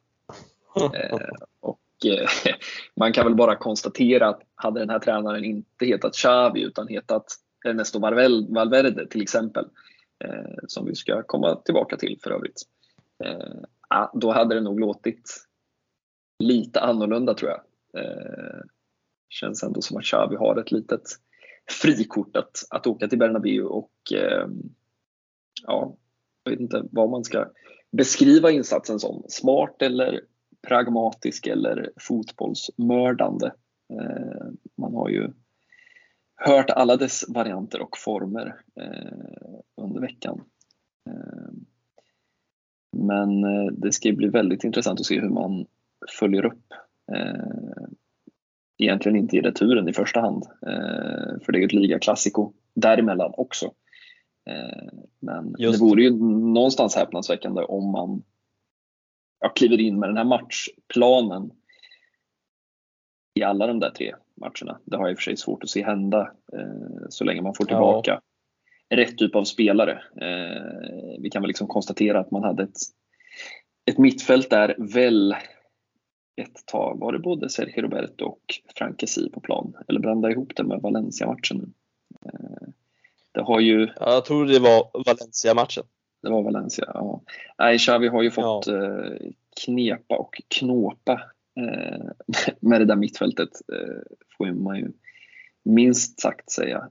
Eh, och eh, man kan väl bara konstatera att hade den här tränaren inte hetat Xavi utan hetat Ernesto Valverde till exempel, som vi ska komma tillbaka till för övrigt, ja, då hade det nog låtit lite annorlunda tror jag. Eh, känns ändå som att Xavi har ett litet frikort att, att åka till Bernabéu och eh, ja, jag vet inte vad man ska beskriva insatsen som. Smart eller pragmatisk eller fotbollsmördande. Eh, man har ju hört alla dess varianter och former eh, under veckan. Eh, men det ska bli väldigt intressant att se hur man följer upp. Egentligen inte i returen i första hand, för det är ju ett ligaklassiko däremellan också. Men Just. det vore ju någonstans häpnadsväckande om man ja, kliver in med den här matchplanen i alla de där tre matcherna. Det har jag i och för sig svårt att se hända eh, så länge man får tillbaka ja. rätt typ av spelare. Eh, vi kan väl liksom konstatera att man hade ett, ett mittfält där väl ett tag var det både Sergio Roberto och Frankesi på plan. Eller blanda ihop det med Valencia-matchen. Eh, det har ju... Ja, jag tror det var Valencia-matchen. Det var Valencia, ja. Nej, Xavi har ju fått ja. Eh, knepa och knåpa eh, med det där mittfältet, eh, får man ju minst sagt säga.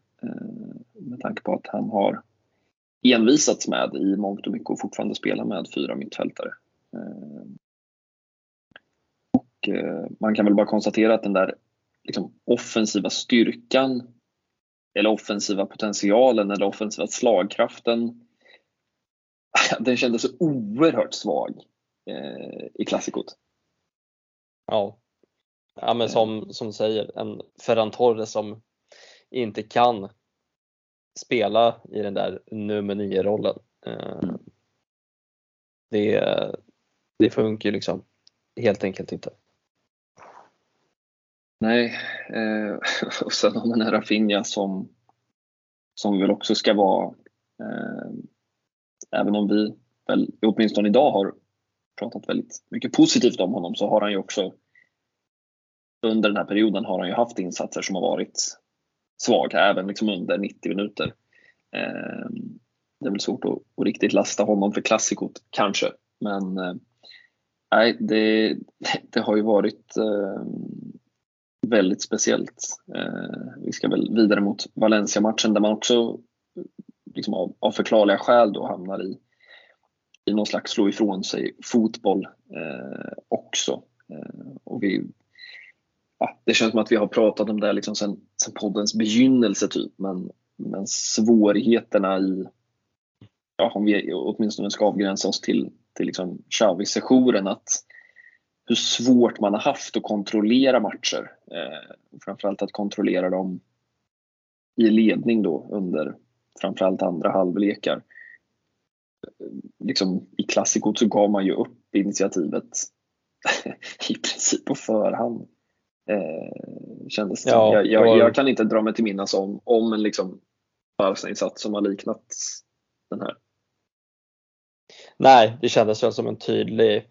Med tanke på att han har envisats med i mångt och mycket och fortfarande spelar med fyra mittfältare. Och man kan väl bara konstatera att den där liksom, offensiva styrkan eller offensiva potentialen eller offensiva slagkraften den kändes så oerhört svag eh, i klassikot. Ja. ja, men som, som säger, en Ferran Torres som inte kan spela i den där nummer 9-rollen. Eh, mm. det, det funkar ju liksom helt enkelt inte. Nej, eh, och sen har man Rafinha som, som väl också ska vara eh, även om vi väl åtminstone idag har pratat väldigt mycket positivt om honom så har han ju också under den här perioden har han ju haft insatser som har varit svaga, även liksom under 90 minuter. Eh, det är väl svårt att, att riktigt lasta honom för klassikot, kanske. Men eh, nej, det, det har ju varit eh, väldigt speciellt. Eh, vi ska väl vidare mot Valencia-matchen där man också liksom av, av förklarliga skäl då hamnar i, i någon slags slå ifrån sig fotboll eh, också. Eh, och vi, ja, det känns som att vi har pratat om det liksom sen, sen poddens begynnelse typ men, men svårigheterna i, ja, om vi åtminstone ska avgränsa oss till, till liksom Xavi-sessionen att hur svårt man har haft att kontrollera matcher. Eh, framförallt att kontrollera dem i ledning då under framförallt andra halvlekar. Liksom, I klassikot så gav man ju upp initiativet i princip på förhand. Eh, kändes det. Ja, jag, jag, jag, kan inte dra mig till minnas om, om en liksom Barca-insats som har liknat den här. Nej, det kändes väl som en tydlig,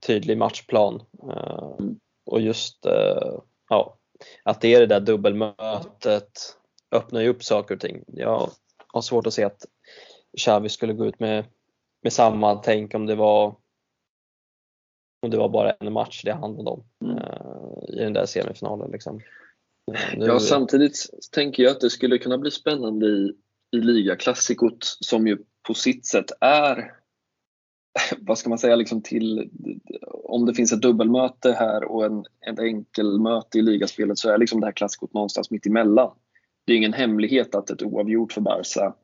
tydlig matchplan. Eh, mm. Och just eh, ja, att det är det där dubbelmötet öppnar ju upp saker och ting. Jag har svårt att se att Xavi skulle gå ut med, med samma tänk om det var om det var bara en match det handlade om mm. uh, i den där semifinalen. Liksom. Nu... Ja, samtidigt tänker jag att det skulle kunna bli spännande i, i ligaklassikot som ju på sitt sätt är vad ska man säga, liksom till, om det finns ett dubbelmöte här och en, ett enkelmöte i ligaspelet så är liksom det här klassikot någonstans mitt emellan det är ingen hemlighet att ett oavgjort för Barca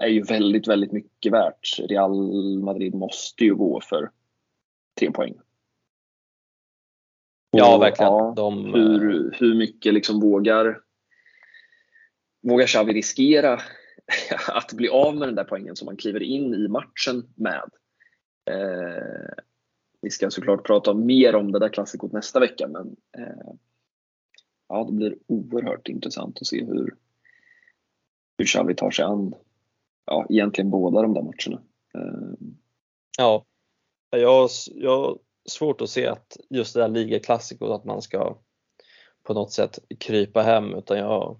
är ju väldigt, väldigt mycket värt. Real Madrid måste ju gå för tre poäng. ja, verkligen. Ja, De, hur, hur mycket liksom vågar, vågar Xavi riskera att bli av med den där poängen som man kliver in i matchen med? Eh, vi ska såklart prata mer om det där klassikot nästa vecka men eh, ja, det blir oerhört intressant att se hur, hur Xavi tar sig an ja, egentligen båda de där matcherna. Eh. Ja, jag, jag har svårt att se att just det där ligaklassikot att man ska på något sätt krypa hem utan jag,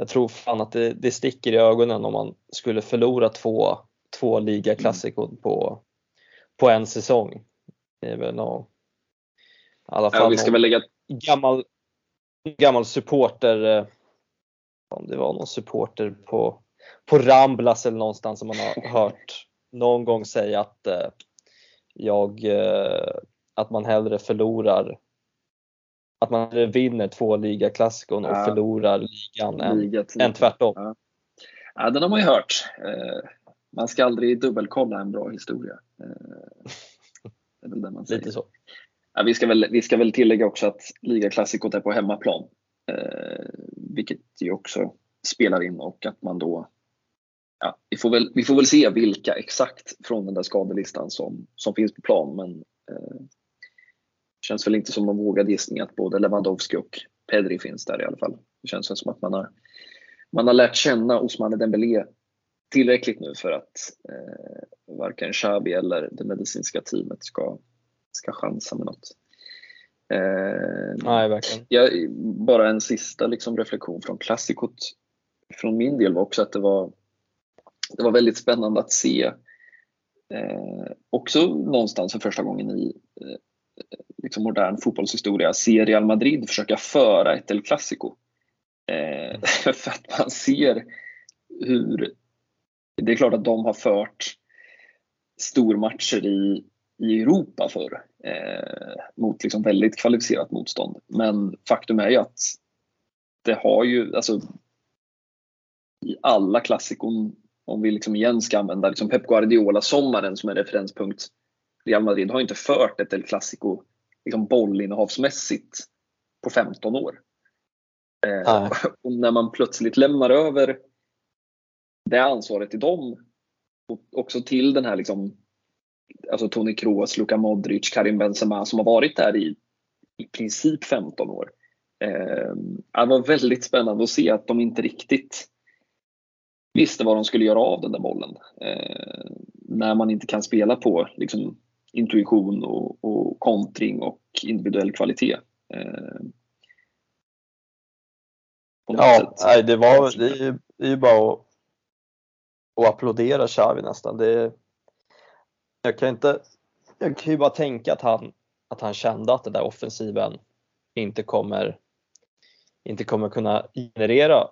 jag tror fan att det, det sticker i ögonen om man skulle förlora två, två ligaklassikon mm. på, på en säsong. Det är väl någon, i alla fall ja, vi ska väl lägga... gammal gammal supporter, eh, om det var någon supporter på på Ramblas eller någonstans som man har hört någon gång säga att eh, jag, eh, att man hellre förlorar att man vinner två ligaklassikon och Ja. förlorar ligan än tvärtom. Ja. ja, den har man ju hört. Eh, Man ska aldrig dubbelkolla en bra historia. Eh, Det är väl det man säger. Lite så. Ja, vi, ska väl, vi ska väl tillägga också att ligaklassikot är på hemmaplan. Eh, vilket ju också spelar in och att man då Ja, vi, får väl, vi får väl se vilka exakt från den där skadelistan som, som finns på plan. Men eh, känns väl inte som någon vågad gissning att både Lewandowski och Pedri finns där i alla fall. Det känns väl som att man har, man har lärt känna Ousmane Dembélé tillräckligt nu för att eh, varken Xavi eller det medicinska teamet ska, ska chansa med något. Eh, Nej, verkligen. Ja, bara en sista liksom reflektion från klassikot från min del var också att det var, det var väldigt spännande att se eh, också någonstans för första gången i eh, liksom modern fotbollshistoria se Real Madrid försöka föra ett El Clasico. Eh, för att man ser hur det är klart att de har fört stormatcher i, i Europa förr eh, mot liksom väldigt kvalificerat motstånd. Men faktum är ju att det har ju, alltså i alla klassikon, om vi liksom igen ska använda liksom Pep Guardiola-sommaren som en referenspunkt. Real Madrid har inte fört ett El Clasico liksom bollinnehavsmässigt på 15 år. Eh, och när man plötsligt lämnar över det ansvaret till dem och också till den här liksom alltså Toni Kroos, Luka Modric, Karim Benzema som har varit där i i princip 15 år. Eh, det var väldigt spännande att se att de inte riktigt visste vad de skulle göra av den där bollen. Eh, när man inte kan spela på liksom, intuition och, och kontring och individuell kvalitet. Eh, Ja, nej, det, var, det, är ju, det är ju bara att, att applådera Xavi nästan. Det, jag, kan inte, jag kan ju bara tänka att han, att han kände att den där offensiven inte kommer, inte kommer kunna generera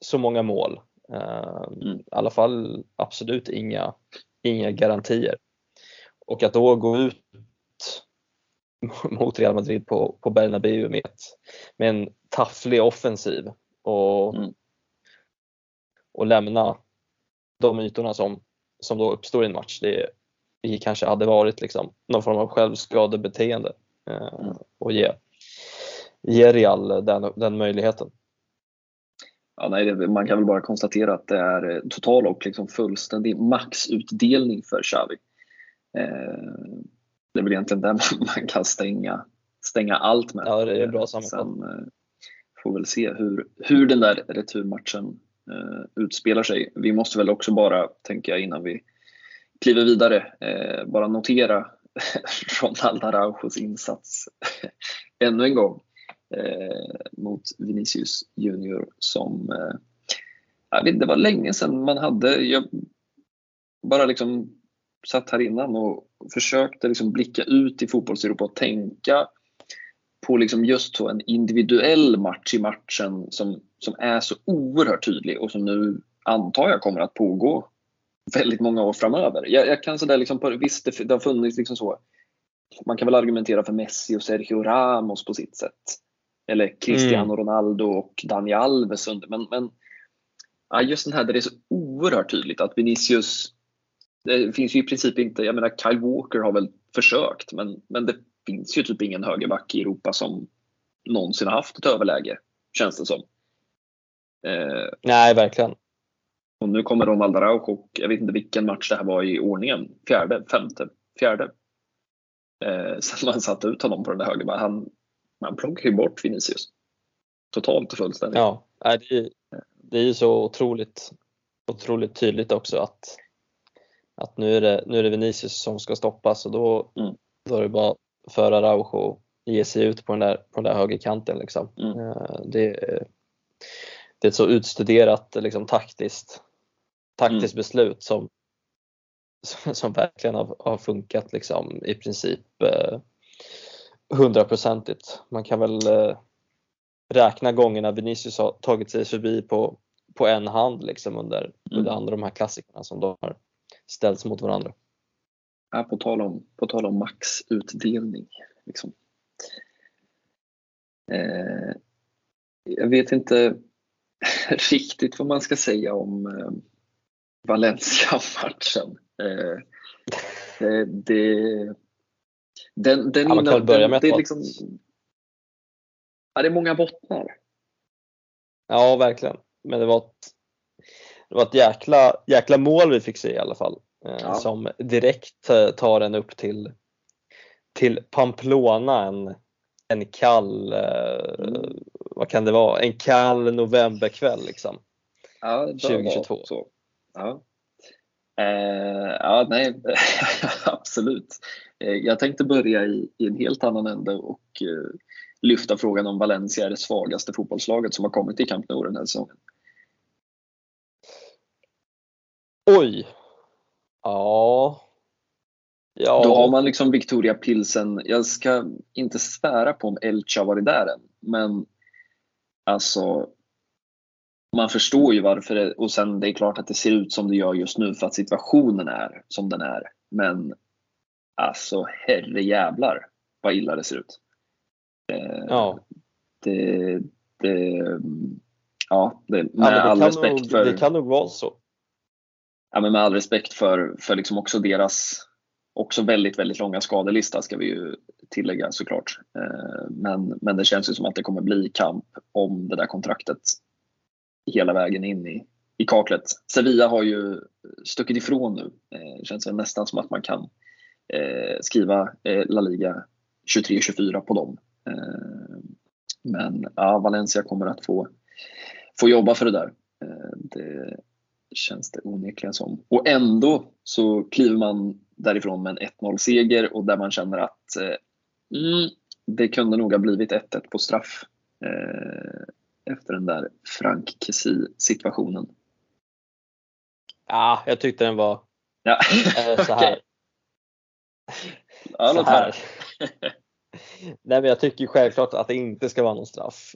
så många mål. Eh, Mm. I alla fall absolut inga, inga garantier. Och att då gå ut mot Real Madrid på, på Bernabéu med, med en tafflig offensiv och, Mm. och lämna de ytorna som, som då uppstår i en match. Det, det kanske hade varit liksom någon form av självskadebeteende eh, Mm. och ge, ge Real den, den möjligheten. Ja, nej, man kan väl bara konstatera att det är total och liksom fullständig maxutdelning för Xavi. Eh, det är väl egentligen där man, kan stänga, stänga allt med. Ja, det är bra Eh, sammanfattat. Sen eh, får vi väl se hur, hur den där returmatchen utspelar sig. Vi måste väl också bara, tänker jag innan vi kliver vidare, bara notera Ronald Araujos insats ännu en gång mot Vinicius Junior som jag vet, det var länge sedan man hade, jag bara liksom satt här innan och försökte liksom blicka ut i fotbollseuropa och tänka på liksom just så en individuell match i matchen som, som är så oerhört tydlig och som nu antar jag kommer att pågå väldigt många år framöver. Jag, jag kan sådär liksom, på, visst det, det har funnits liksom så, man kan väl argumentera för Messi och Sergio Ramos på sitt sätt. Eller Cristiano Mm. Ronaldo och Dani Alves men, men ja, just den här där det är så oerhört tydligt att Vinicius det finns ju i princip inte, jag menar Kyle Walker har väl försökt men, men det finns ju typ ingen högerback i Europa som någonsin har haft ett överläge, känns det som. Eh, Nej, verkligen. och nu kommer Ronald Araujo och jag vet inte vilken match det här var i ordningen. Fjärde, femte, fjärde. Eh, sen man satte ut honom på den där högerbacken. Han, man plockar ju bort Vinicius. Totalt och fullständigt. Ja, det, är, det är ju så otroligt, otroligt tydligt också att, att nu, är det, nu är det Vinicius som ska stoppas och då, Mm. då är det bara för Araujo och ge sig ut på den där, på den där högerkanten. Liksom. Mm. Eh, Det, är- det är ett så utstuderat liksom, taktiskt, taktiskt beslut som, som verkligen har, har funkat liksom, i princip eh, hundraprocentigt. Man kan väl eh, räkna gångerna Vinicius har tagit sig förbi på, på en hand liksom under, Mm. under andra de här klassikerna som de har ställts mot varandra. Ja, på, tal om, på tal om maxutdelning. Liksom. Eh, jag vet inte riktigt vad man ska säga om eh, Valencia-matchen. Eh, det, det, den, den Ja, man kan innan- börja den- med att det är liksom, ja, det är många bottnar. Ja, verkligen. Men det var ett, det var ett jäkla, jäkla mål vi fick se i alla fall. Eh, Ja. Som direkt eh, tar en upp till, till Pamplona en, en kall, eh, Mm. vad kan det vara, en kall novemberkväll liksom. Ja, det bör 2022. vara Så. Ja. Eh, ja, nej, absolut. Eh, jag tänkte börja i, i en helt annan ände och eh, lyfta frågan om Valencia är det svagaste fotbollslaget som har kommit till Camp Nou den här säsongen. Oj! Ja. Ja. Då har man liksom Victoria Pilsen. Jag ska inte svära på om Elche har varit där än, men alltså man förstår ju varför det, och sen det är klart att det ser ut som det gör just nu för att situationen är som den är. Men alltså herre jävlar vad illa det ser ut. Eh, Ja. Det, det, ja, det, med Ja, all respekt nog, för det kan nog vara så ja, men med all respekt för, för liksom också deras också väldigt, väldigt långa skadelista ska vi ju tillägga såklart. Eh, men, men det känns ju som att det kommer bli kamp om det där kontraktet hela vägen in i, i kaklet. Sevilla har ju stuckit ifrån nu. Eh, det känns väl nästan som att man kan eh, skriva La Liga 23-24 på dem. Men ja, Valencia kommer att få, få jobba för det där. Det känns det onekligen som. Och ändå så kliver man därifrån med en 1-0 seger och där man känner att eh, mm, det kunde nog ha blivit 1-1 på straff eh, efter den där Frank Kessie situationen. Ja, jag tyckte den var Ja, eh, så här. Så här. Nej, men jag tycker självklart att det inte ska vara någon straff.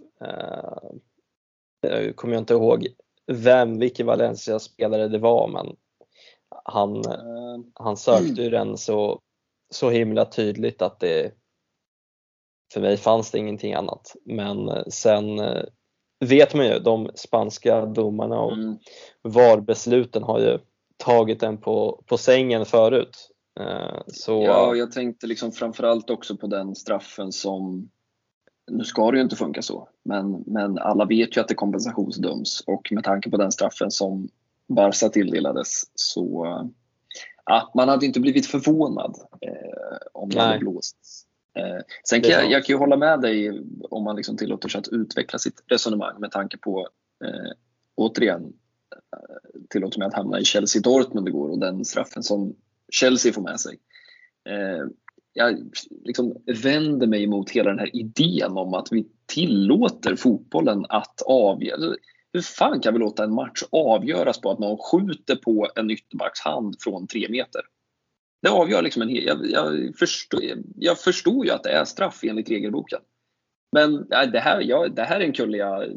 Eh, kommer jag inte ihåg vem, vilken Valencia-spelare det var, men han, Eh, han sökte ju den så, så himla tydligt att det för mig fanns det ingenting annat. Men eh, sen eh, vet man ju, de spanska domarna och Mm, VAR-besluten har ju tagit den på, på sängen förut. Så ja, jag tänkte liksom framförallt också på den straffen som nu ska det ju inte funka så, men, men alla vet ju att det kompensationsdöms och med tanke på den straffen som Barca tilldelades så ja, man hade inte blivit förvånad eh, om det Nej. hade blåsts. Eh, sen kan jag, jag kan ju hålla med dig om man liksom tillåter sig att utveckla sitt resonemang med tanke på eh, återigen eh, tillåter mig att hamna i Chelsea Dortmund igår och den straffen som Chelsea får med sig. Jag liksom vänder mig emot hela den här idén om att vi tillåter fotbollen att avgöra. Hur fan kan vi låta en match avgöras på att någon skjuter på en ytterbacks hand från tre meter? Det avgör liksom en hel, jag, jag, förstår, jag förstår ju att det är straff enligt regelboken. Men nej, det, här, jag, det här är en kulle jag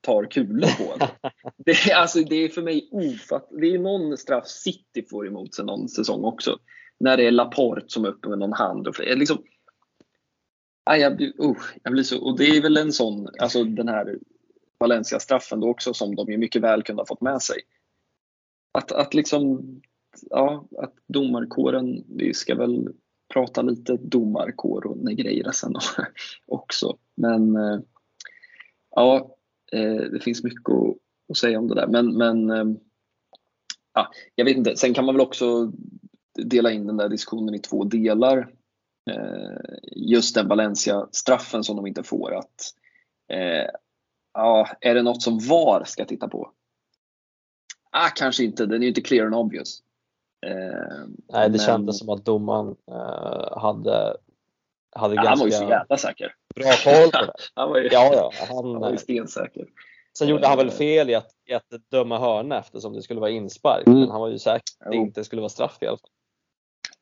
tar kulor på. Det, är- alltså, det är för mig ofattbart. Det är någon straff City får emot sig någon säsong också. När det är Laporte som är uppe med någon hand. Och, liksom, nej, jag, blir, uh, jag blir så, och det är väl en sån, alltså den här Valencia-straffen då också som de ju mycket väl kunde ha fått med sig. Att, att liksom, ja, att domarkåren, vi ska väl prata lite domarkår och Negreira sen också. Men eh, ja, eh, det finns mycket att, att säga om det där. Men, men eh, ja, jag vet inte, sen kan man väl också dela in den där diskussionen i två delar. Eh, just den Valencia-straffen som de inte får. Att, eh, ja, är det något som VAR ska titta på? Ah, kanske inte, den är ju inte clear and obvious. Eh, Nej, det men- kändes som att domaren hade, hade ja, han var ju ganska så jävla säker. bra koll på det. Han var ju, Ja, ja, han han, var ju stensäker. sen gjorde han väl fel i att, i att döma hörna eftersom det skulle vara inspark. Mm. Men han var ju säker att det inte skulle vara straff i alla fall.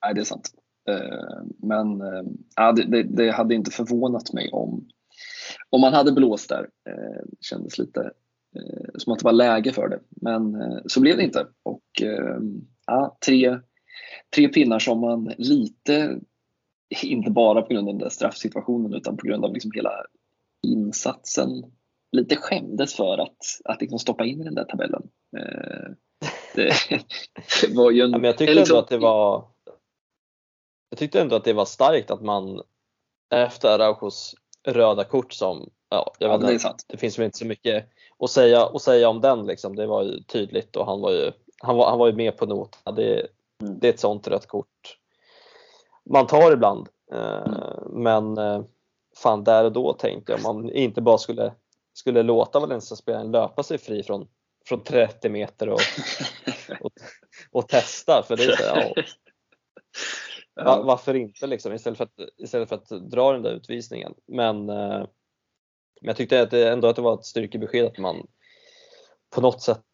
Nej, det är sant. Eh, Men eh, ja, det, hade inte förvånat mig om, om man hade blåst där. Eh, Det kändes lite, som att det var läge för det. Men så blev det inte. Och ja, tre, tre pinnar som man lite, inte bara på grund av den där straffsituationen utan på grund av liksom hela insatsen, lite skämdes för att, att liksom stoppa in i den där tabellen. Det, var ju en, ja, men jag tyckte ändå att det var jag tyckte ändå att det var starkt att man efter Araujos röda kort som, ja, jag ja, vet det, det finns väl inte så mycket att säga, att säga om den liksom. Det var ju tydligt och han var ju, han var, han var ju med på noterna. Det, mm. det är ett sånt rött kort man tar ibland. Eh, mm. Men eh, fan, där och då tänkte jag man inte bara skulle, skulle låta Valencia-spelaren löpa sig fri från, från 30 meter och, och, och testa. För det är så, ja, Ja. Varför inte liksom istället för, att, istället för att dra den där utvisningen. Men, eh, men jag tyckte att det, ändå att det var ett styrkebesked att man på något sätt,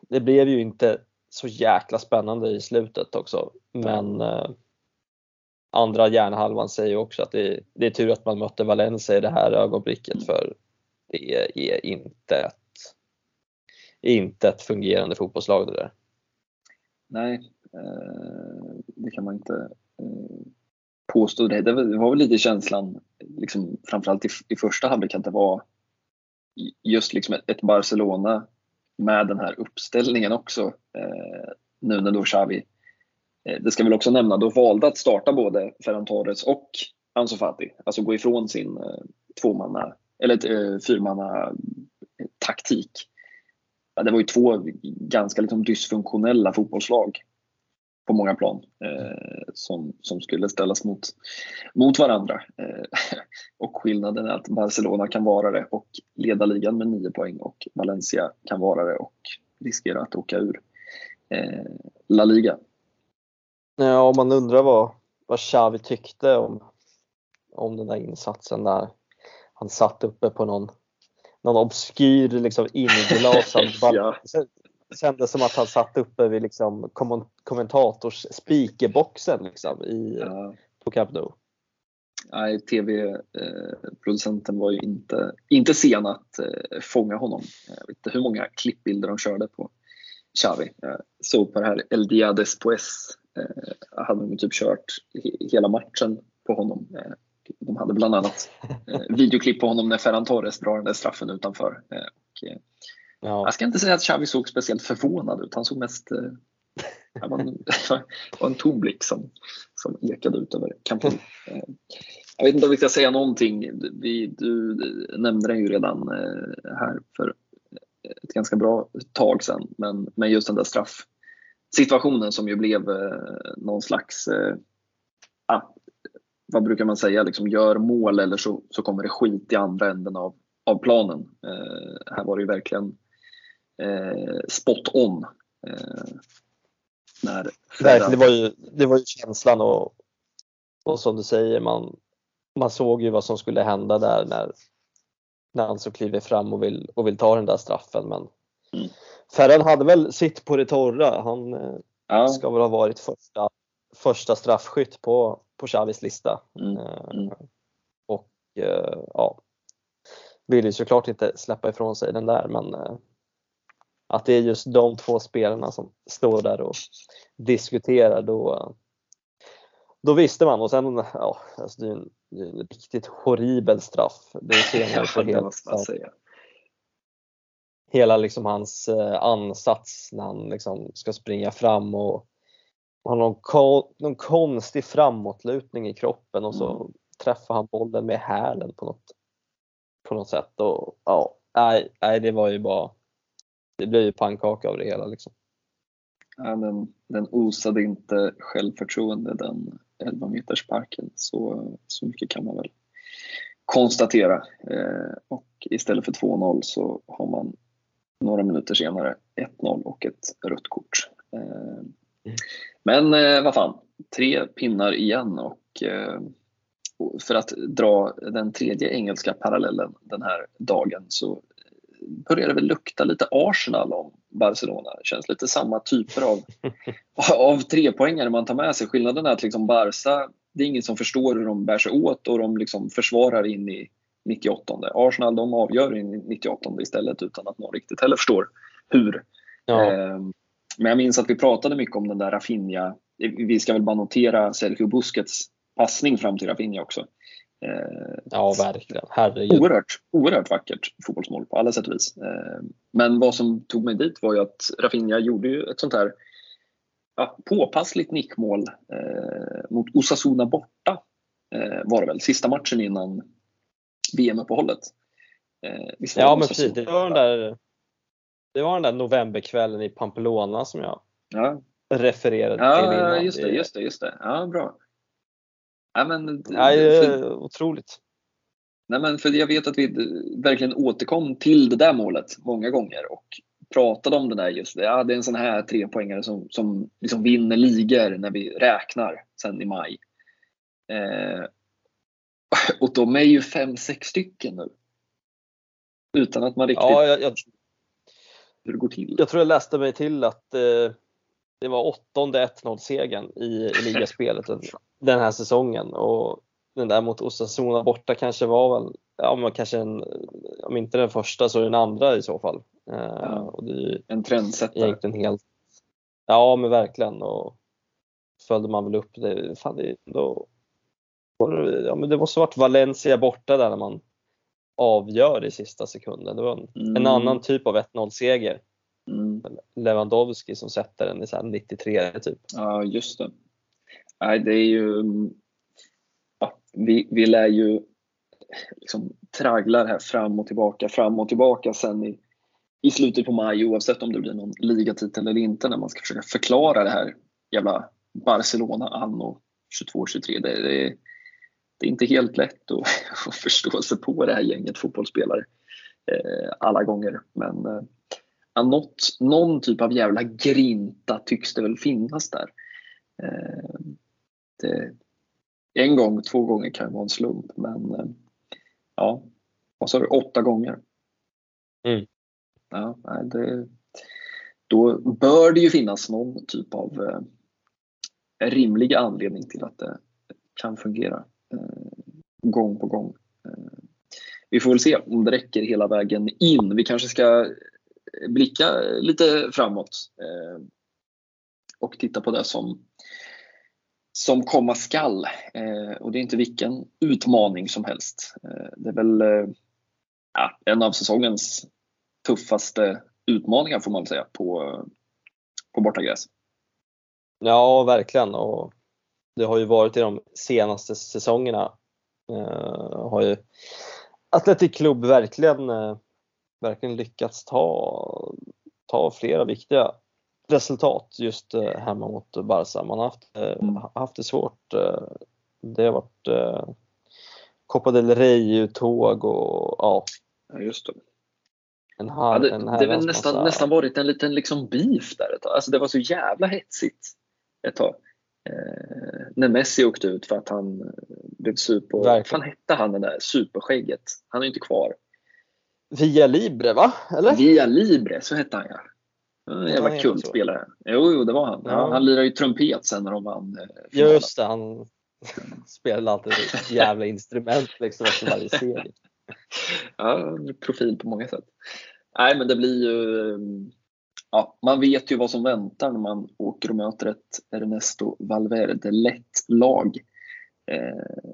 det blev ju inte så jäkla spännande i slutet också. Men eh, andra hjärnhalvan säger också att det, det, är tur att man mötte Valencia i det här ögonblicket mm. för det är inte ett, inte ett fungerande fotbollslag det där. Nej, eh, det kan man inte påstod det. Det var väl lite känslan, liksom, framförallt i, i första halvlek, att det var just liksom ett, ett, Barcelona med den här uppställningen också. Eh, nu när då Xavi, eh, det ska väl också nämna, då valde att starta både Ferran Torres och Ansu Fati. Alltså gå ifrån sin eh, tvåmanna, eller eh, fyrmanna eh, taktik. Ja, det var ju två ganska liksom dysfunktionella fotbollslag på många plan eh, som, som skulle ställas mot, mot varandra. Eh, och skillnaden är att Barcelona kan vara det och leda ligan med 9 poäng och Valencia kan vara det och riskera att åka ur eh, La Liga. Ja, om man undrar vad, vad Xavi tyckte om, om den där insatsen där han satt uppe på någon någon obskyr liksom inglasad ja kändes som att han satt uppe vid liksom kommentators speakerboxen liksom i, ja. på Camp Nou. Nej, tv-producenten var ju inte, inte sen att eh, fånga honom. Jag vet inte hur många klippbilder de körde på Xavi. Jag såg på det här El Dia Después. Eh, hade de typ kört hela matchen på honom. Eh, de hade bland annat eh, videoklipp på honom när Ferran Torres drar den där straffen utanför. Eh, och, eh, Ja. Jag ska inte säga att Xavi såg speciellt förvånad ut. Han såg mest eh, det var en, var en tom blick som, som ekade ut över kampen. eh, Jag vet inte om vi ska säga någonting. Vi, du nämnde det ju redan eh, här för ett ganska bra tag sedan. Men, men just den där straffsituationen som ju blev eh, någon slags, eh, ah, vad brukar man säga, liksom gör mål eller så, så kommer det skit i andra änden av, av planen. Eh, här var det ju verkligen eh, spot on. Eh, när Verkligen, det var ju, det var ju känslan och, och som du säger, man, man såg ju vad som skulle hända där när, när han så kliver fram och vill, och vill ta den där straffen. Men mm. Ferran hade väl sitt på det torra. Han eh, ja. ska väl ha varit första, första straffskytt på, på Xavis lista. Mm. Eh, mm. Och eh, ja, vill ju såklart inte släppa ifrån sig den där men att det är just de två spelarna som står där och diskuterar då, då visste man och sen, ja, alltså det är en, det är en riktigt horribel straff. Det ser man på hela, hela liksom hans eh, ansats när han liksom ska springa fram och, har någon, någon konstig framåtlutning i kroppen och så mm. träffar han bollen med hälen på något, på något sätt. Och, ja, nej, nej, det var ju bara det blir ju pannkaka av det hela. Liksom. Ja, den, den osade inte självförtroende den 11 meters parken så, så mycket kan man väl konstatera. Eh, och istället för 2-0 så har man några minuter senare 1-0 och ett rött kort. Eh, mm. Men eh, vad fan, tre pinnar igen och eh, för att dra den tredje engelska parallellen den här dagen så det väl lukta lite Arsenal om Barcelona. Det känns lite samma typer av, av trepoängare man tar med sig. Skillnaden är att liksom Barca, det är ingen som förstår hur de bär sig åt och de liksom försvarar in i, 98. Arsenal de avgör i 98 istället utan att någon riktigt heller förstår hur. Ja. Eh, men jag minns att vi pratade mycket om den där Rafinha. Vi ska väl bara notera Sergio Busquets passning fram till Rafinha också. Eh, ja, verkligen. Herregud. Oerhört, oerhört vackert fotbollsmål på alla sätt och vis. Eh, men vad som tog mig dit var ju att Rafinha gjorde ju ett sånt här ja, påpassligt nickmål eh, mot Osasuna borta. var det väl, sista matchen innan VM-uppehållet. ja, men precis. Det var den där det var den där novemberkvällen i Pamplona som jag ja. refererade ja, till innan. Just det, just det, just det. Ja, bra. Ja, men, ja, för, otroligt. Nej, men för jag vet att vi verkligen återkom till det där målet många gånger och pratade om det där just ja, det är en sån här trepoängare som, som liksom vinner ligor när vi räknar sen i maj. Eh, och de är ju fem, sex stycken nu. Utan att man riktigt ja, jag, jag, hur det går till. Jag tror jag läste mig till att eh, det var åttonde 1-0 segern i, i ligaspelet den här säsongen och den där mot Osasuna borta kanske var väl, ja men kanske en, om inte den första så den andra i så fall. Eh, ja, och det en trendsättare. Egentligen helt, ja men verkligen och följde man väl upp det, fan det, då, ja, men det måste varit Valencia borta där när man avgör i sista sekunden. Det var en, mm. en annan typ av 1-0 seger. Mm. Lewandowski som sätter den i så 93 typ. Ja, just det. Nej, det är ju... Ja, vi, vi lär ju liksom tragglar här fram och tillbaka, fram och tillbaka sen i, i slutet på maj oavsett om det blir någon ligatitel eller inte när man ska försöka förklara det här jävla Barcelona anno 22-23. Det, det, det är inte helt lätt att, att förstå sig på det här gänget fotbollsspelare eh, alla gånger. Men eh, något, någon typ av jävla grinta tycks det väl finnas där. Eh, det, en gång, två gånger kan vara en slump, men eh, ja, vad sa du, åtta gånger? Mm. Ja, det, då bör det ju finnas någon typ av eh, rimlig anledning till att det kan fungera. Eh, gång på gång. Eh, vi får väl se om det räcker hela vägen in. Vi kanske ska blicka lite framåt eh, och titta på det som, som komma skall. Eh, och det är inte vilken utmaning som helst. Eh, det är väl ja, en av säsongens tuffaste utmaningar får man väl säga på, på bortagräs. Ja, verkligen. Och det har ju varit i de senaste säsongerna. Eh, har ju Atletic Club verkligen, eh, verkligen lyckats ta, ta flera viktiga resultat just eh, hemma mot Barca. Man har haft, mm. haft det svårt. Eh, det har varit eh, Copa del Rey-uttåg och ja. ja just det. En här, ja, det, en det har nästan, nästan varit en liten liksom beef där ett tag. Alltså det var så jävla hetsigt ett tag. Eh, när Messi åkte ut för att han eh, blev super... Vad fan hette han den där superskägget? Han är inte kvar. Via Libre va? Eller? Via Libre, så hette han ja. En jävla kultspelare. Jo, jo, det var han. Ja. Han lirade ju trumpet sen när de vann eh, Just det, han spelade alltid ett jävla instrument liksom efter varje serie. ja, profil på många sätt. Nej, men det blir ju ja, man vet ju vad som väntar när man åker och möter ett Ernesto Valverde lätt lag. Eh,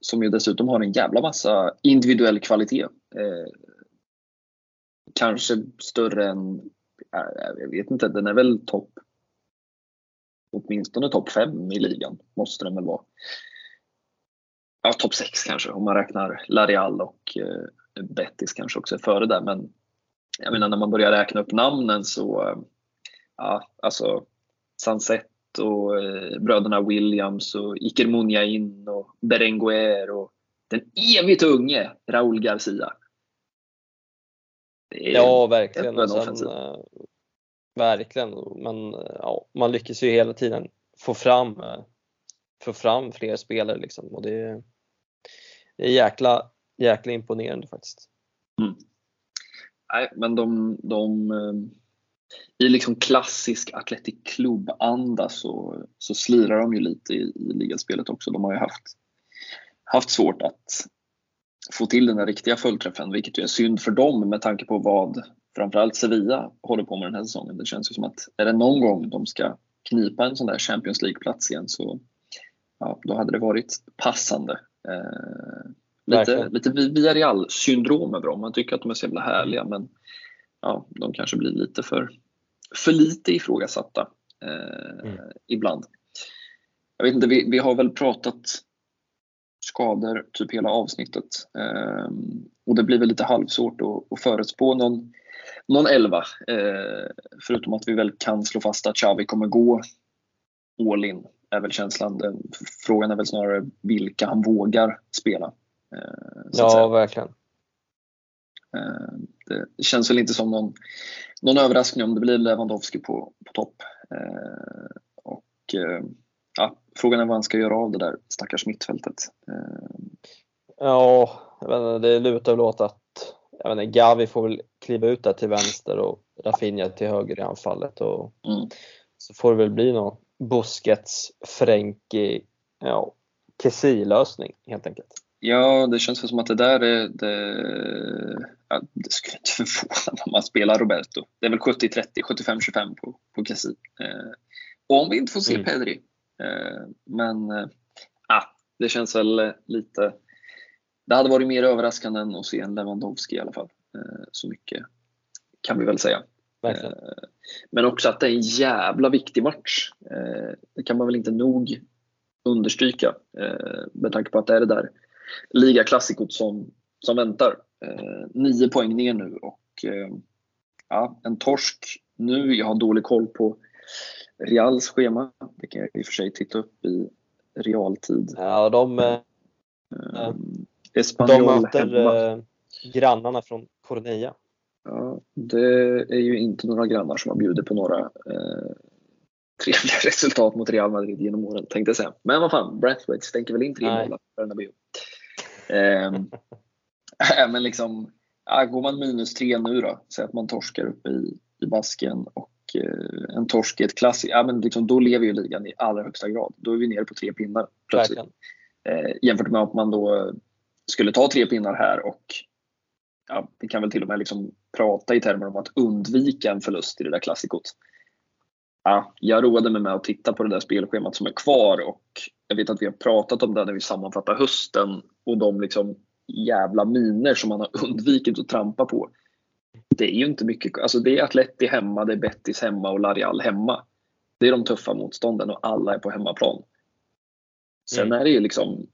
som ju dessutom har en jävla massa individuell kvalitet. Eh, kanske större än, jag vet inte, den är väl topp åtminstone topp 5 i ligan, måste den väl vara. Ja, topp 6 kanske om man räknar Larial och eh, Betis kanske också är före där. Men jag menar när man börjar räkna upp namnen så, eh, ja alltså Sunset och eh, bröderna Williams och Iker Muniain och Berenguer och den evigt unge Raúl Garcia. Ja, verkligen. Sen, äh, verkligen. Men ja, man lyckas ju hela tiden få fram, äh, få fram fler spelare liksom och det, det är jäkla, jäkla imponerande faktiskt. Mm. Nej, men de, de eh, i liksom klassisk Athletic Club-anda så, så slirar de ju lite i, i ligaspelet också. De har ju haft, haft svårt att, få till den där riktiga fullträffen, vilket är synd för dem med tanke på vad framförallt Sevilla håller på med den här säsongen. Det känns ju som att är det någon gång de ska knipa en sån där Champions League-plats igen så ja, då hade det varit passande. Eh, lite, lite Villarreal-syndrom över dem. Man tycker att de är så jävla härliga men ja, de kanske blir lite för, för lite ifrågasatta eh, mm. ibland. Jag vet inte, vi, vi har väl pratat skador typ hela avsnittet. Eh, och det blir väl lite halvsvårt att, att förutspå någon, någon elva. Eh, förutom att vi väl kan slå fast att Xavi kommer gå all in. Är väl känslan. Den, frågan är väl snarare vilka han vågar spela. Eh, ja, verkligen. Det känns väl inte som någon, någon överraskning om det blir Lewandowski på, på topp. Och ja, frågan är vad han ska göra av det där stackars mittfältet. Eh, ja, inte, det lutar väl åt att jag inte, Gavi får väl kliva ut där till vänster och Rafinha till höger i anfallet. Och mm. Så får det väl bli någon Busquets, Frenkie, ja, Kessie-lösning helt enkelt. Ja, det känns som att det där är det, ja, det skulle inte förvåna om man spelar Roberto. Det är väl 70-30, 75-25 på, på Kessie. Eh, om vi inte får se mm. Pedri. Eh, men eh, det känns väl lite det hade varit mer överraskande än att se en Lewandowski i alla fall. Eh, så mycket kan vi väl säga. Verkligen. Men också att det är en jävla viktig match. Det kan man väl inte nog understryka med tanke på att det är det där ligaklassikot som, som väntar. Nio poäng ner nu och ja, en torsk nu. Jag har dålig koll på Reals schema. Det kan jag i och för sig titta upp i realtid. Ja, de, um, De möter hemma. Eh, grannarna från Cornella. Ja, det är ju inte några grannar som har bjudit på några eh, trevliga resultat mot Real Madrid genom åren, tänkte jag säga. Men vad fan, Brathwaite stänker väl in tre mål Bernabéu. Eh, men liksom, ja, går man minus tre nu då, säg att man torskar uppe i, i basken och en torsk i ett klassiskt, ja men liksom, då lever ju ligan i allra högsta grad. Då är vi nere på tre pinnar plötsligt. Eh, jämfört med att man då skulle ta tre pinnar här och ja, vi kan väl till och med liksom prata i termer om att undvika en förlust i det där klassikot. Ja, jag roade mig med att titta på det där spelschemat som är kvar och jag vet att vi har pratat om det när vi sammanfattar hösten och de liksom jävla miner som man har undvikit att trampa på. Det är ju inte mycket, alltså det är Atleti hemma, det är Betis hemma och Larial hemma. Det är de tuffa motstånden och alla är på hemmaplan. Sen mm. är det ju liksom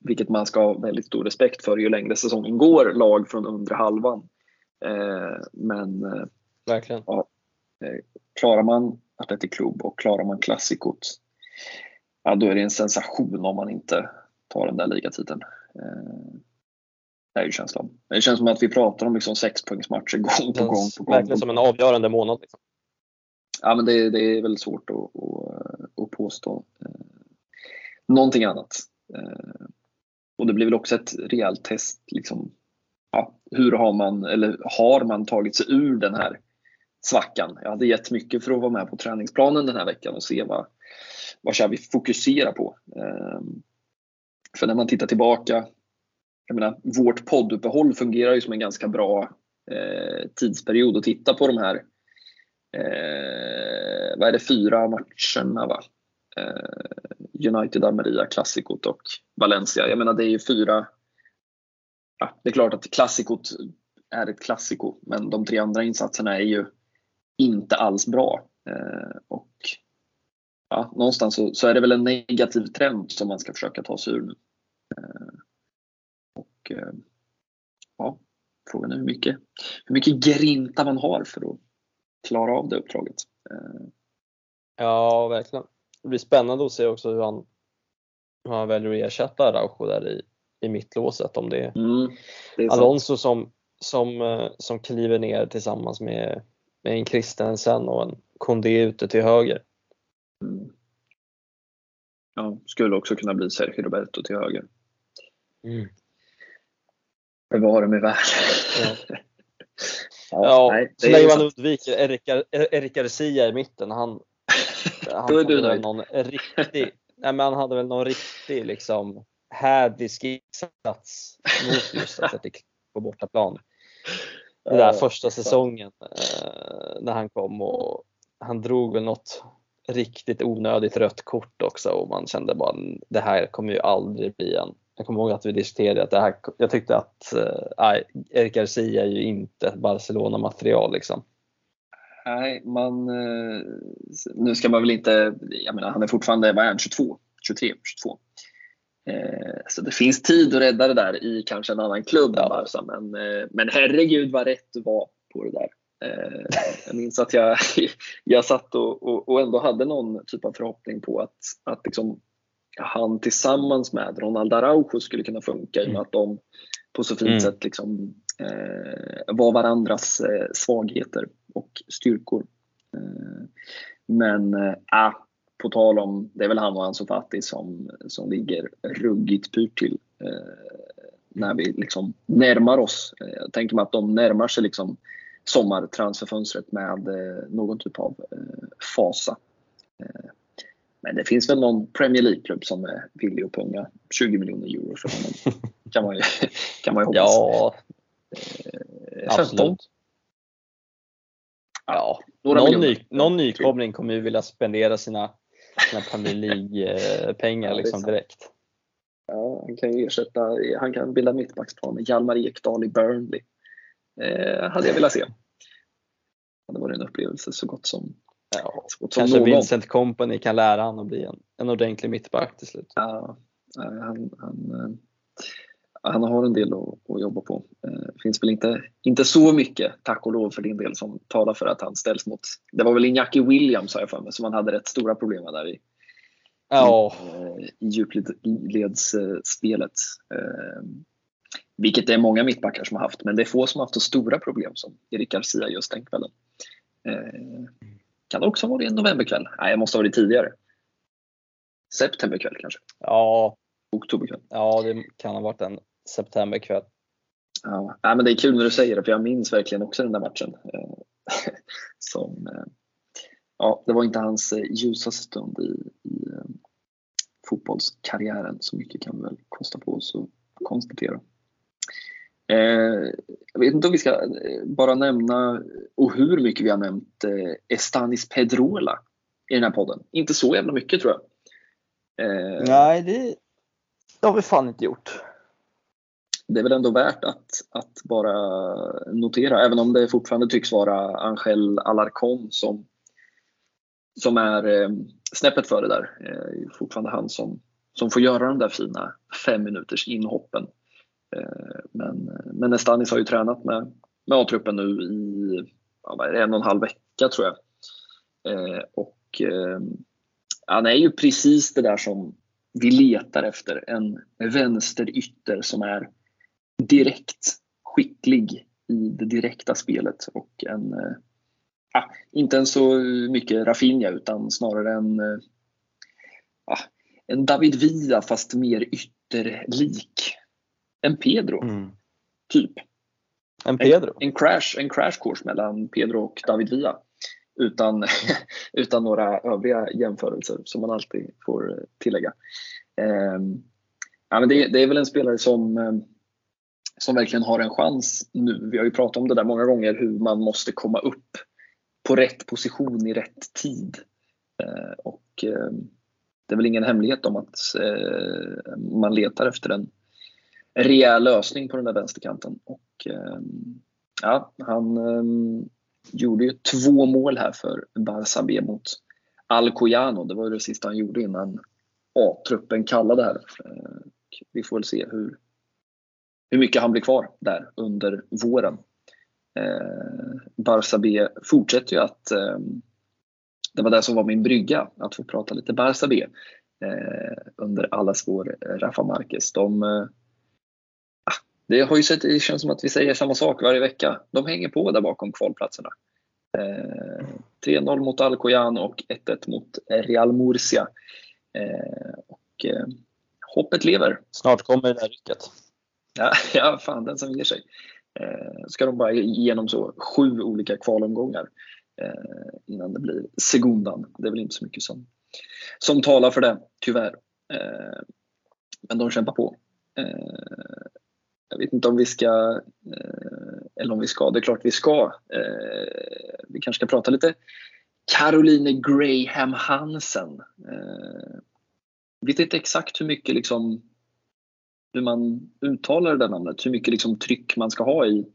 vilket man ska ha väldigt stor respekt för ju längre säsongen går, lag från undre halvan. Eh, men eh, Verkligen. Ja, eh, klarar man Atletic Club och klarar man klassikot, ja, då är det en sensation om man inte tar den där ligatiteln. Det är ju känslan. Det känns som att vi pratar om liksom sexpoängsmatcher gång på gång. På gång verkligen som en avgörande månad. Liksom. Ja, men det, det är väldigt svårt att, att, att påstå någonting annat. Och det blir väl också ett rejält test. Liksom, ja, hur har man, eller har man tagit sig ur den här svackan? Jag hade gett mycket för att vara med på träningsplanen den här veckan och se vad, vad Xavi fokuserar på. Ehm, för när man tittar tillbaka, jag menar, vårt podduppehåll fungerar ju som en ganska bra eh, tidsperiod att titta på de här eh, vad är det, fyra matcherna va? Eh, United, Almeria, Klassikot och Valencia. Jag menar det är ju fyra, ja, det är klart att Klassikot är ett klassiko men de tre andra insatserna är ju inte alls bra. Eh, och ja, Någonstans så, så, är det väl en negativ trend som man ska försöka ta sig ur nu. Eh, och ja, Frågan är hur mycket, hur mycket grinta man har för att klara av det uppdraget. Ja, verkligen det blir spännande att se också hur han, hur han väljer att ersätta Araujo där i, i mittlåset. Om det är, mm, det är Alonso som, som, eh, som kliver ner tillsammans med, med en Christensen och en Kondé ute till höger. Mm. Ja, skulle också kunna bli Sergio Roberto till höger. Mm. Bevara mig väl. Ja. ja, ja nej, så länge man undviker Erik Garcia i mitten. Han, han, hade väl någon riktig, nej, men han hade väl någon riktig liksom hädisk insats mot just Atletic på bortaplan. Det där första säsongen eh, när han kom och han drog väl något riktigt onödigt rött kort också och man kände bara det här kommer ju aldrig bli en. Jag kommer ihåg att vi diskuterade att det här, jag tyckte att äh, Erik Garcia är ju inte Barcelona-material liksom. Nej, man, eh, nu ska man väl inte, jag menar han är fortfarande, vad är han, 22? 23, 22. Så det finns tid att rädda det där i kanske en annan klubb ja. Barca, men, eh, men herregud vad rätt du var på det där. Eh, jag minns att jag, jag satt och, och, och ändå hade någon typ av förhoppning på att, att liksom han tillsammans med Ronald Araujo skulle kunna funka i och med att de på så fint mm. sätt liksom, eh, var varandras eh, svagheter och styrkor. Eh, men äh, på tal om, det är väl han och Ansu Fati som, som ligger ruggigt pyrt till eh, när vi liksom närmar oss. Jag tänker mig att de närmar sig liksom sommartransferfönstret med eh, någon typ av eh, fasa. Eh, men det finns väl någon Premier League-klubb som är villig att punga 20 miljoner euro för honom. kan man ju, kan man ju hoppas. Ja, eh, absolut. Ja, någon, ny, någon nykomling kommer ju vilja spendera sina, sina Premier League-pengar ja, liksom direkt. Ja, han kan ju ersätta, han kan bilda mittbackspar med Hjalmar Ekdal i Burnley. Eh, hade jag velat se. Det hade varit en upplevelse så gott som, ja, Kanske någon. Vincent Company kan lära honom att bli en, en ordentlig mittback till slut. Ja, han, han, eh, han har en del att, att jobba på. Det eh, finns väl inte, inte så mycket, tack och lov för din del, som talar för att han ställs mot, det var väl Iñaki Williams har jag för mig, som han hade rätt stora problem med där i, ja. i, i djupledsspelet. Eh, vilket det är många mittbackar som har haft, men det är få som har haft så stora problem som Erik Garcia just den kvällen. Kan det också ha varit en novemberkväll? Nej, det måste ha varit tidigare. Septemberkväll kanske? Ja. Oktoberkväll? Ja, det kan ha varit en septemberkväll. Ja, men det är kul när du säger det, för jag minns verkligen också den där matchen. Eh, som, eh, ja, det var inte hans eh, ljusaste stund i, i fotbollskarriären, så mycket kan vi väl kosta på oss att konstatera. Jag vet inte om vi ska bara nämna, och hur mycket vi har nämnt, Estanis Pedrola i den här podden. Inte så jävla mycket tror jag. Nej, det, det har vi fan inte gjort det är väl ändå värt att, att bara notera, även om det fortfarande tycks vara Angel Alarcon som, som är eh, snäppet före där. Eh, fortfarande han som, som får göra de där fina fem minuters inhoppen. Eh, men, men Estanis har ju tränat med, med A-truppen nu i ja, en och en halv vecka tror jag. Eh, och eh, han är ju precis det där som vi letar efter. En vänsterytter som är direkt skicklig i det direkta spelet och en, äh, inte en så mycket Rafinha utan snarare en, äh, en David Villa fast mer ytterlik. En Pedro, mm. typ. En Pedro? En, en, crash, en crash course mellan Pedro och David Villa. Utan, utan några övriga jämförelser som man alltid får eh, tillägga. Eh, ja, men det, det, är väl en spelare som som verkligen har en chans nu. Vi har ju pratat om det där många gånger hur man måste komma upp på rätt position i rätt tid. Eh, och eh, det är väl ingen hemlighet om att eh, man letar efter en rejäl lösning på den där vänsterkanten. Och ehm, ja, han ehm, gjorde ju två mål här för Barça B mot Alcoyano. Det var det sista han gjorde innan A-truppen kallade här. Vi får väl se hur, hur mycket han blir kvar där under våren. Eh, Barça B fortsätter ju att, eh, det var det som var min brygga, att få prata lite Barça B eh, under allas vår Rafa Marquez. De, eh, det, har ju sett, det känns som att vi säger samma sak varje vecka. De hänger på där bakom kvalplatserna. 3-0 eh, mot Alcoyano och 1-1 mot Real Murcia. Eh, och hoppet lever. Snart kommer det där rycket. Ja, ja fan den som ger sig. Eh, ska de bara igenom så sju olika kvalomgångar eh, innan det blir segundan. Det är väl inte så mycket som, som talar för det, tyvärr. Eh, men de kämpar på. Jag vet inte om vi ska, eh, eller om vi ska, det är klart vi ska. Eh, vi kanske ska prata lite Caroline Graham Hansen. Jag vet inte exakt hur mycket liksom hur man uttalar det där namnet, hur mycket liksom tryck man ska ha i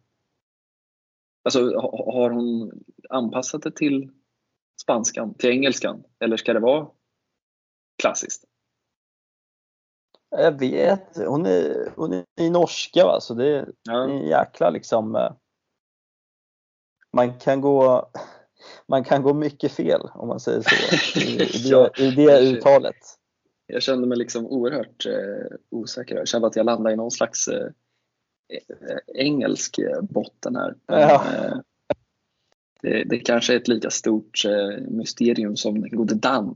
Alltså har hon anpassat det till spanskan, till engelskan? Eller ska det vara klassiskt? Jag vet, hon är, hon är norska va, så det är ja. en jäkla liksom eh, man kan gå man kan gå mycket fel om man säger så i, i det, i det uttalet. Jag kände mig liksom oerhört eh, osäker. Jag kände att jag landade i någon slags eh, engelsk botten här. Ja. Eh, det, det kanske är ett lika stort eh, mysterium som den gode Dan.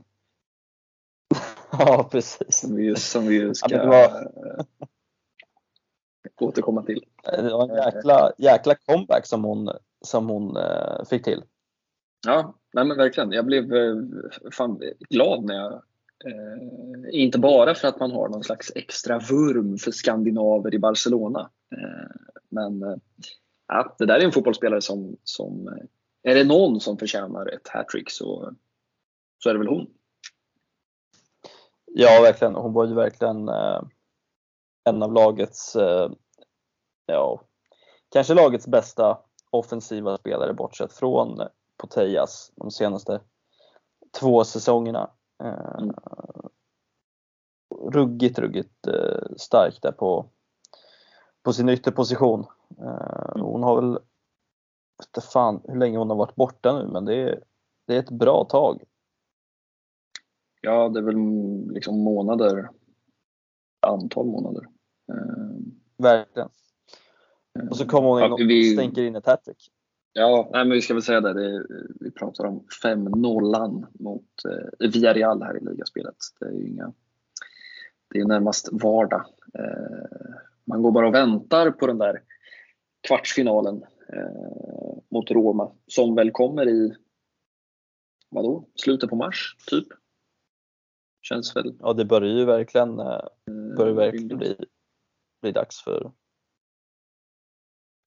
Ja, precis. Som vi, som vi ska ja, var... återkomma till. Det var en jäkla, jäkla comeback som hon, som hon eh, fick till. Ja, nej men verkligen. Jag blev fan glad när jag Eh, inte bara för att man har någon slags extra vurm för skandinaver i Barcelona. Eh, men eh, ja, det där är en fotbollsspelare som, som är det någon som förtjänar ett hattrick så, så är det väl hon. Ja, verkligen. Hon var ju verkligen eh, en av lagets, eh, ja, kanske lagets bästa offensiva spelare bortsett från Potejas de senaste två säsongerna. Mm. Ruggigt, ruggigt eh, stark där på, på sin ytterposition. Eh, mm. Hon har väl, inte fan hur länge hon har varit borta nu, men det är, det är ett bra tag. Ja, det är väl liksom månader, antal månader. Verkligen. Och så kommer hon in och vi, stänker in ett hattrick. Ja, nej, men vi ska väl säga det. det vi pratar om 5-0 mot eh, Villarreal här i ligaspelet. Det är inga, det är närmast vardag. Eh, man går bara och väntar på den där kvartsfinalen eh, mot Roma som väl kommer i vadå, slutet på mars typ. Känns väl. Ja, det börjar ju verkligen, eh, börjar verkligen bli, bli dags för,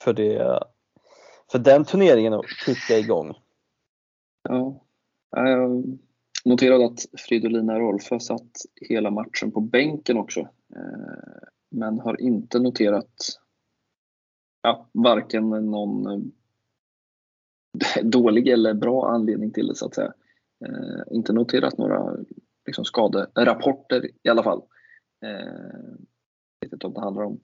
för det för den turneringen att kicka igång. Ja, jag noterade att Fridolina Rolfö satt hela matchen på bänken också. Eh, men har inte noterat ja, varken någon eh, dålig eller bra anledning till det så att säga. Eh, inte noterat några liksom, skaderapporter i alla fall. Jag vet inte om det handlar om,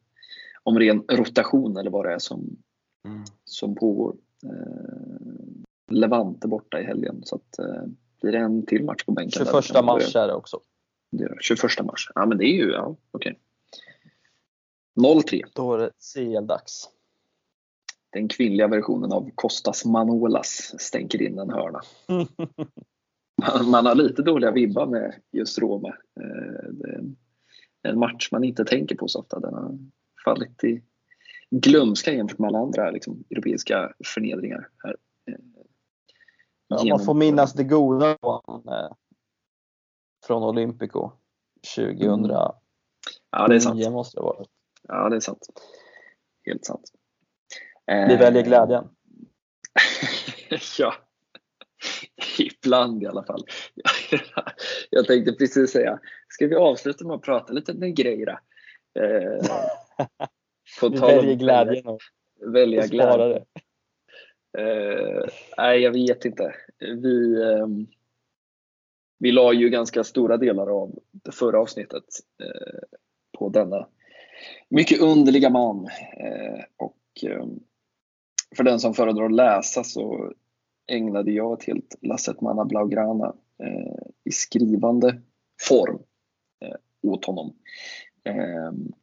om ren rotation eller vad det är som, mm. som pågår. Eh, Levante borta i helgen så att eh, blir det en till match på bänken. 21 mars är det också. Det är 21 mars. Ja men det är ju, ja okej. Okay. 0-3. Då är det CL-dags. Den kvinnliga versionen av Kostas Manolas stänker in en hörna. man, man, har lite dåliga vibbar med just Roma. Eh, är en match man inte tänker på så ofta. Den har fallit i glömska jämfört med alla andra liksom, europeiska förnedringar. Här. Ja, man får minnas det goda från, eh, Olympico 2009 mm. Ja, det är sant. måste det. Ja, det är sant. Helt sant. Vi väljer eh, glädjen. ja, ibland i alla fall. Jag tänkte precis säga, ska vi avsluta med att prata lite Negreira? Eh, På vi väljer glädjen och, välja och glädje. det. Uh, nej, jag vet inte. Vi, um, vi la ju ganska stora delar av det förra avsnittet uh, på denna mycket underliga man. Uh, och um, för den som föredrar att läsa så ägnade jag ett helt Lasset Manna Blaugrana eh, i skrivande form eh, åt honom. Um,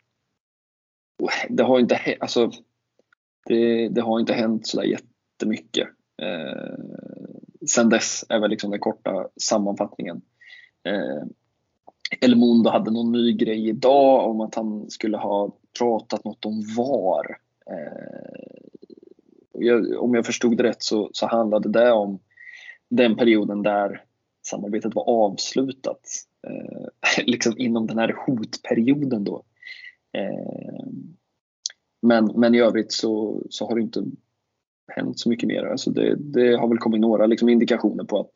det har inte, alltså, det, det har inte hänt sådär jättemycket. Eh, sen dess är väl liksom den korta sammanfattningen. Eh, El Mundo hade någon ny grej idag om att han skulle ha pratat något om VAR. Eh, jag, om jag förstod det rätt så, så handlade det om den perioden där samarbetet var avslutat eh, liksom inom den här hotperioden då. Eh, men, men i övrigt så, så har det inte hänt så mycket mer. Alltså det, det har väl kommit några liksom indikationer på att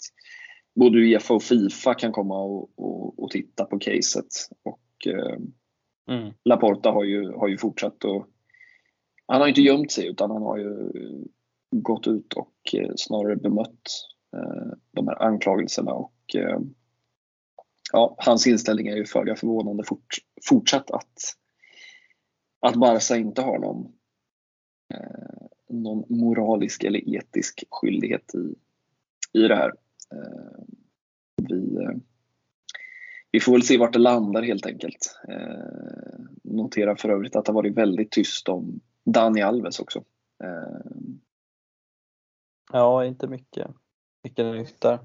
både Uefa och Fifa kan komma och, och, och titta på caset. Och, eh, mm. Laporta har ju, har ju fortsatt och han har inte gömt sig utan han har ju gått ut och eh, snarare bemött eh, de här anklagelserna och eh, ja, hans inställning är ju föga förvånande fort, fortsatt att, att Barca inte har någon, eh, någon moralisk eller etisk skyldighet i, i det här. Eh, vi, eh, vi får väl se vart det landar helt enkelt. Eh, notera för övrigt att det har varit väldigt tyst om Dani Alves också. Ja, inte mycket, mycket nytt där.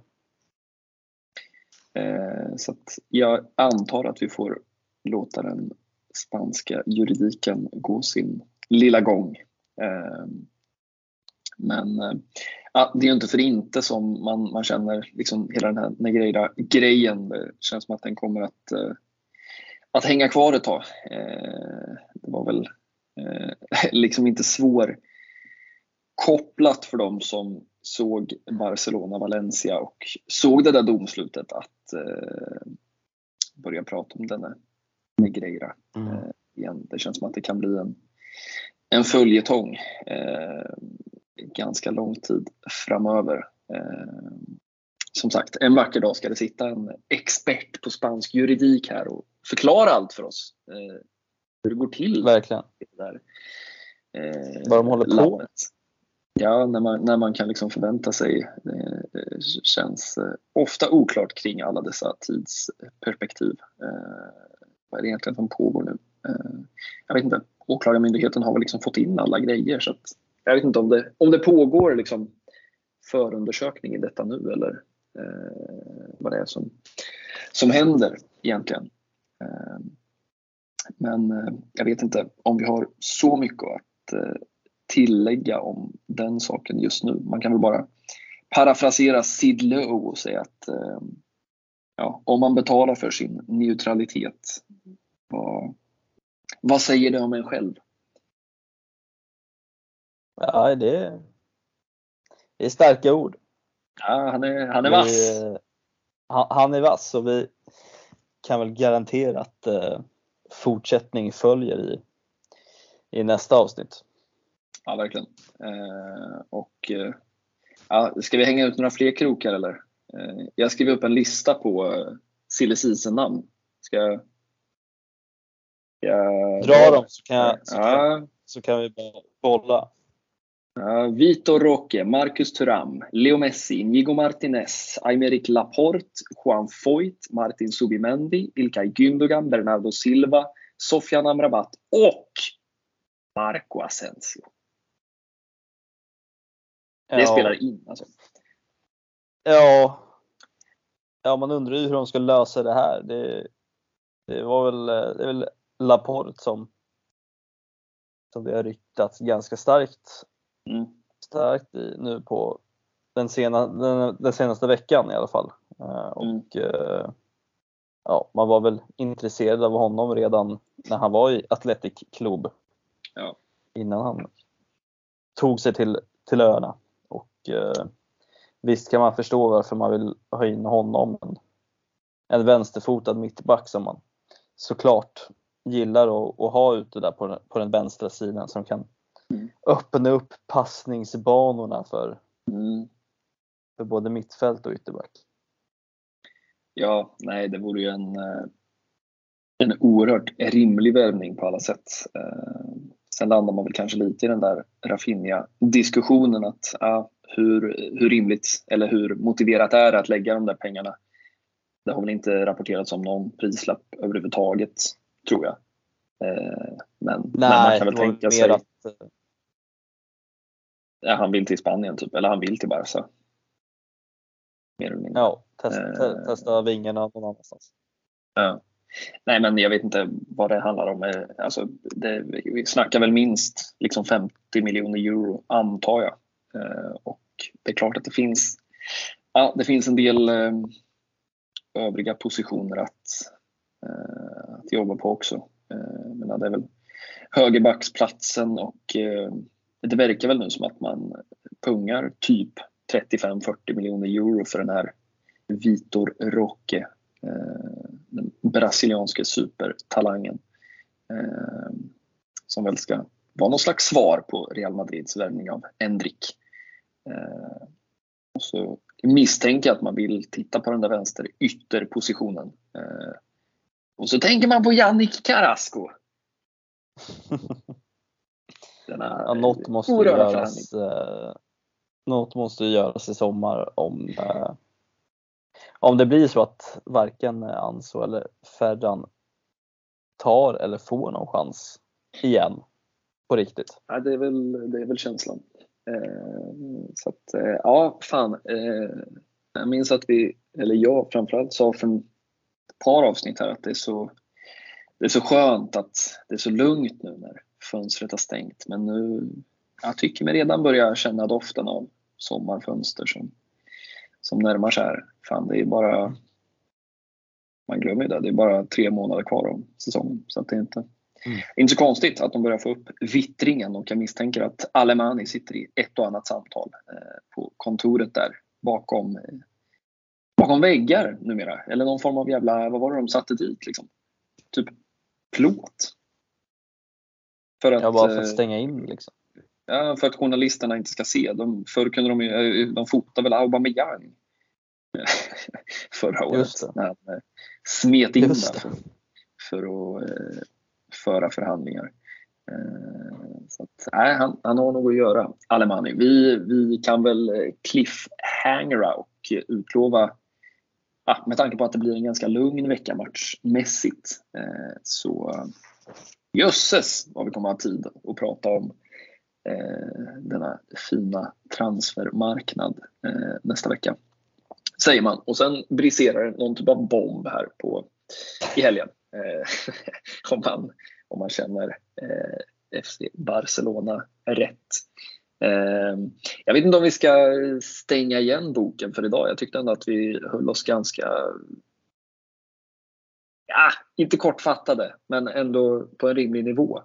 Så att jag antar att vi får låta den spanska juridiken gå sin lilla gång. Men ja, det är inte för inte som man, man känner liksom hela den här Negreira-grejen. Det känns som att den kommer att, att hänga kvar ett tag. Det var väl liksom inte svår kopplat för dem som såg Barcelona-Valencia och såg det där domslutet att börja prata om denna Negreira mm. igen. Det känns som att det kan bli en, en följetong ganska lång tid framöver. Eh, som sagt, en vacker dag ska det sitta en expert på spansk juridik här och förklara allt för oss. Eh, hur det går till. Verkligen. Där, eh, Vad de håller på med. Ja, när man, när man kan liksom förvänta sig. Det känns ofta oklart kring alla dessa tidsperspektiv. Vad är det egentligen som pågår nu? Jag vet inte. Åklagarmyndigheten har väl liksom fått in alla grejer så att jag vet inte om det, om det pågår liksom förundersökning i detta nu eller eh, vad det är som, som händer egentligen. Men eh, jag vet inte om vi har så mycket att eh, tillägga om den saken just nu. Man kan väl bara parafrasera Sid Lowe och säga att eh, ja, om man betalar för sin neutralitet, vad, vad säger det om en själv? Ja, det är, det är starka ord. Ja, han är, han är vass. Vi, han, är vass och vi kan väl garantera att fortsättning följer i, i nästa avsnitt. Ja, verkligen. Eh, och eh, ja, Ska vi hänga ut några fler krokar eller? Eh, jag skriver upp en lista på eh, silly namn Ska jag, jag Dra dem så kan, jag, så, ja. kan, så kan vi bolla. Vitor Roque, Marcus Thuram, Leo Messi, Inigo Martinez, Aymeric Laporte, Juan Foyt, Martin Subimendi, Ilkay Gündogan, Bernardo Silva, Sofian Amrabat och Marco Asensio. Det ja. spelar in alltså. Ja. Ja, man undrar ju hur de ska lösa det här. Det, det var väl, det är väl Laporte som, som det har ryktats ganska starkt mm. starkt i nu på den, sena, den, den, senaste veckan i alla fall. Eh, och mm. ja, man var väl intresserad av honom redan när han var i Athletic Club. Ja. Innan han tog sig till, till öarna. Och eh, visst kan man förstå varför man vill ha in honom. En, en vänsterfotad mittback som man såklart gillar att, att ha ute där på den, på den vänstra sidan som kan mm. öppna upp passningsbanorna för, mm. för både mittfält och ytterback. Ja, nej det vore ju en, eh, en oerhört rimlig värvning på alla sätt. Eh, sen landar man väl kanske lite i den där Rafinha-diskussionen att ja, hur, hur rimligt eller hur motiverat är det att lägga de där pengarna? Det har väl inte rapporterats om någon prislapp överhuvudtaget, tror jag. Eh, men, Nej, men man kan väl tänka sig att ja, han vill till Spanien typ, eller han vill till Barca. Mer eller mindre. Ja, testa, eh, testa vingarna någon annanstans. Ja. Nej men jag vet inte vad det handlar om. Eh, alltså, det, vi snackar väl minst liksom 50 miljoner euro antar jag. Eh, och det är klart att det finns, ja, det finns en del övriga positioner att, eh, att jobba på också. Men det är väl högerbacksplatsen och det verkar väl nu som att man pungar typ 35-40 miljoner euro för den här Vitor Roque, eh, den brasilianske supertalangen. Eh, som väl ska vara någon slags svar på Real Madrids värvning av Endrick. Eh, och så misstänker jag att man vill titta på den där vänster ytterpositionen. Eh, och så tänker man på Yannick Carrasco. ja, något måste göras. Eh, något måste göras i sommar om, eh, om det blir så att varken Anso eller Ferran tar eller får någon chans igen på riktigt. Ja, det, är väl, det är väl känslan. Eh, så att, eh, ja, fan. Eh, jag minns att vi, eller jag framförallt, sa för ett par avsnitt här att det är så, det är så skönt att det är så lugnt nu när fönstret har stängt. Men nu, jag tycker mig redan börja känna doften av sommarfönster som, som närmar sig här. Fan, det är bara, man glömmer ju det, det är bara tre månader kvar av säsongen. Så det är inte, mm. inte så konstigt att de börjar få upp vittringen och jag misstänker att Alemani sitter i ett och annat samtal eh, på kontoret där bakom, eh, bakom väggar numera. Eller någon form av jävla, vad var det de satte dit liksom? Typ plåt. För att, ja, bara för att eh, stänga in liksom. Ja, för att journalisterna inte ska se. De, förr kunde de ju, de fotade väl Aubameyang förra året när han eh, smet in där för, för att eh, föra förhandlingar. Så att, nej, han, han har nog att göra, Alemani. Vi, vi kan väl cliffhangera och utlova, ja, med tanke på att det blir en ganska lugn vecka matchmässigt, så jösses vad vi kommer att ha tid att prata om eh, denna fina transfermarknad eh, nästa vecka. Säger man. Och sen briserar någon typ av bomb här på, i helgen. Eh, om, man, om man känner eh, FC Barcelona rätt. Eh, jag vet inte om vi ska stänga igen boken för idag. Jag tyckte ändå att vi höll oss ganska ja, inte kortfattade, men ändå på en rimlig nivå.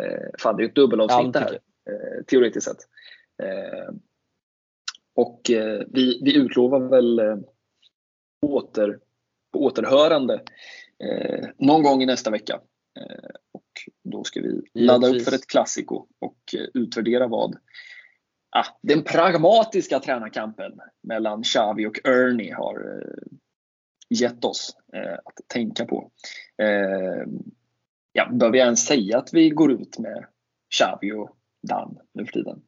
Eh, fan, det är ju ett dubbelavsnitt det här, eh, teoretiskt sett. Eh, och eh, vi, vi utlovar väl eh, åter, återhörande eh, någon gång i nästa vecka. Och då ska vi ladda upp för ett klassiko och utvärdera vad ah, den pragmatiska tränarkampen mellan Xavi och Ernie har gett oss eh, att tänka på. Eh, ja, behöver jag ens säga att vi går ut med Xavi och Dan nu för tiden?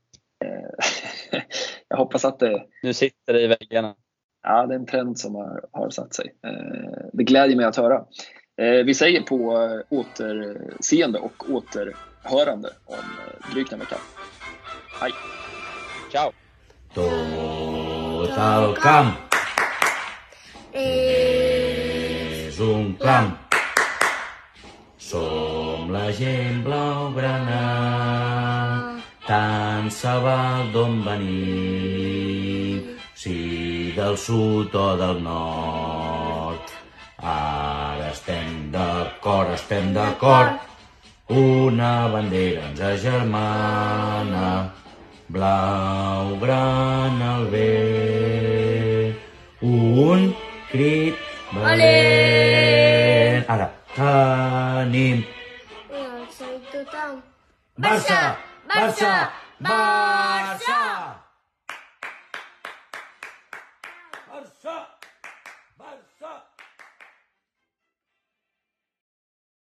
Eh, jag hoppas att det... Nu sitter det i väggarna. Ja, det är en trend som har, har satt sig. Eh, det glädjer mig att höra. Eh, vi säger på återseende och återhörande om drygt en vecka. Hej! Ciao! Total camp! Clam. Som la gent blaugrana, tant se val d'on venim, si del sud o del nord. Ara estem d'acord, estem d'acord, una bandera ens agermana, blaugrana al bé. Un crit valent. Tanim. Yeah, so Barça! Barça! Barça! Barça!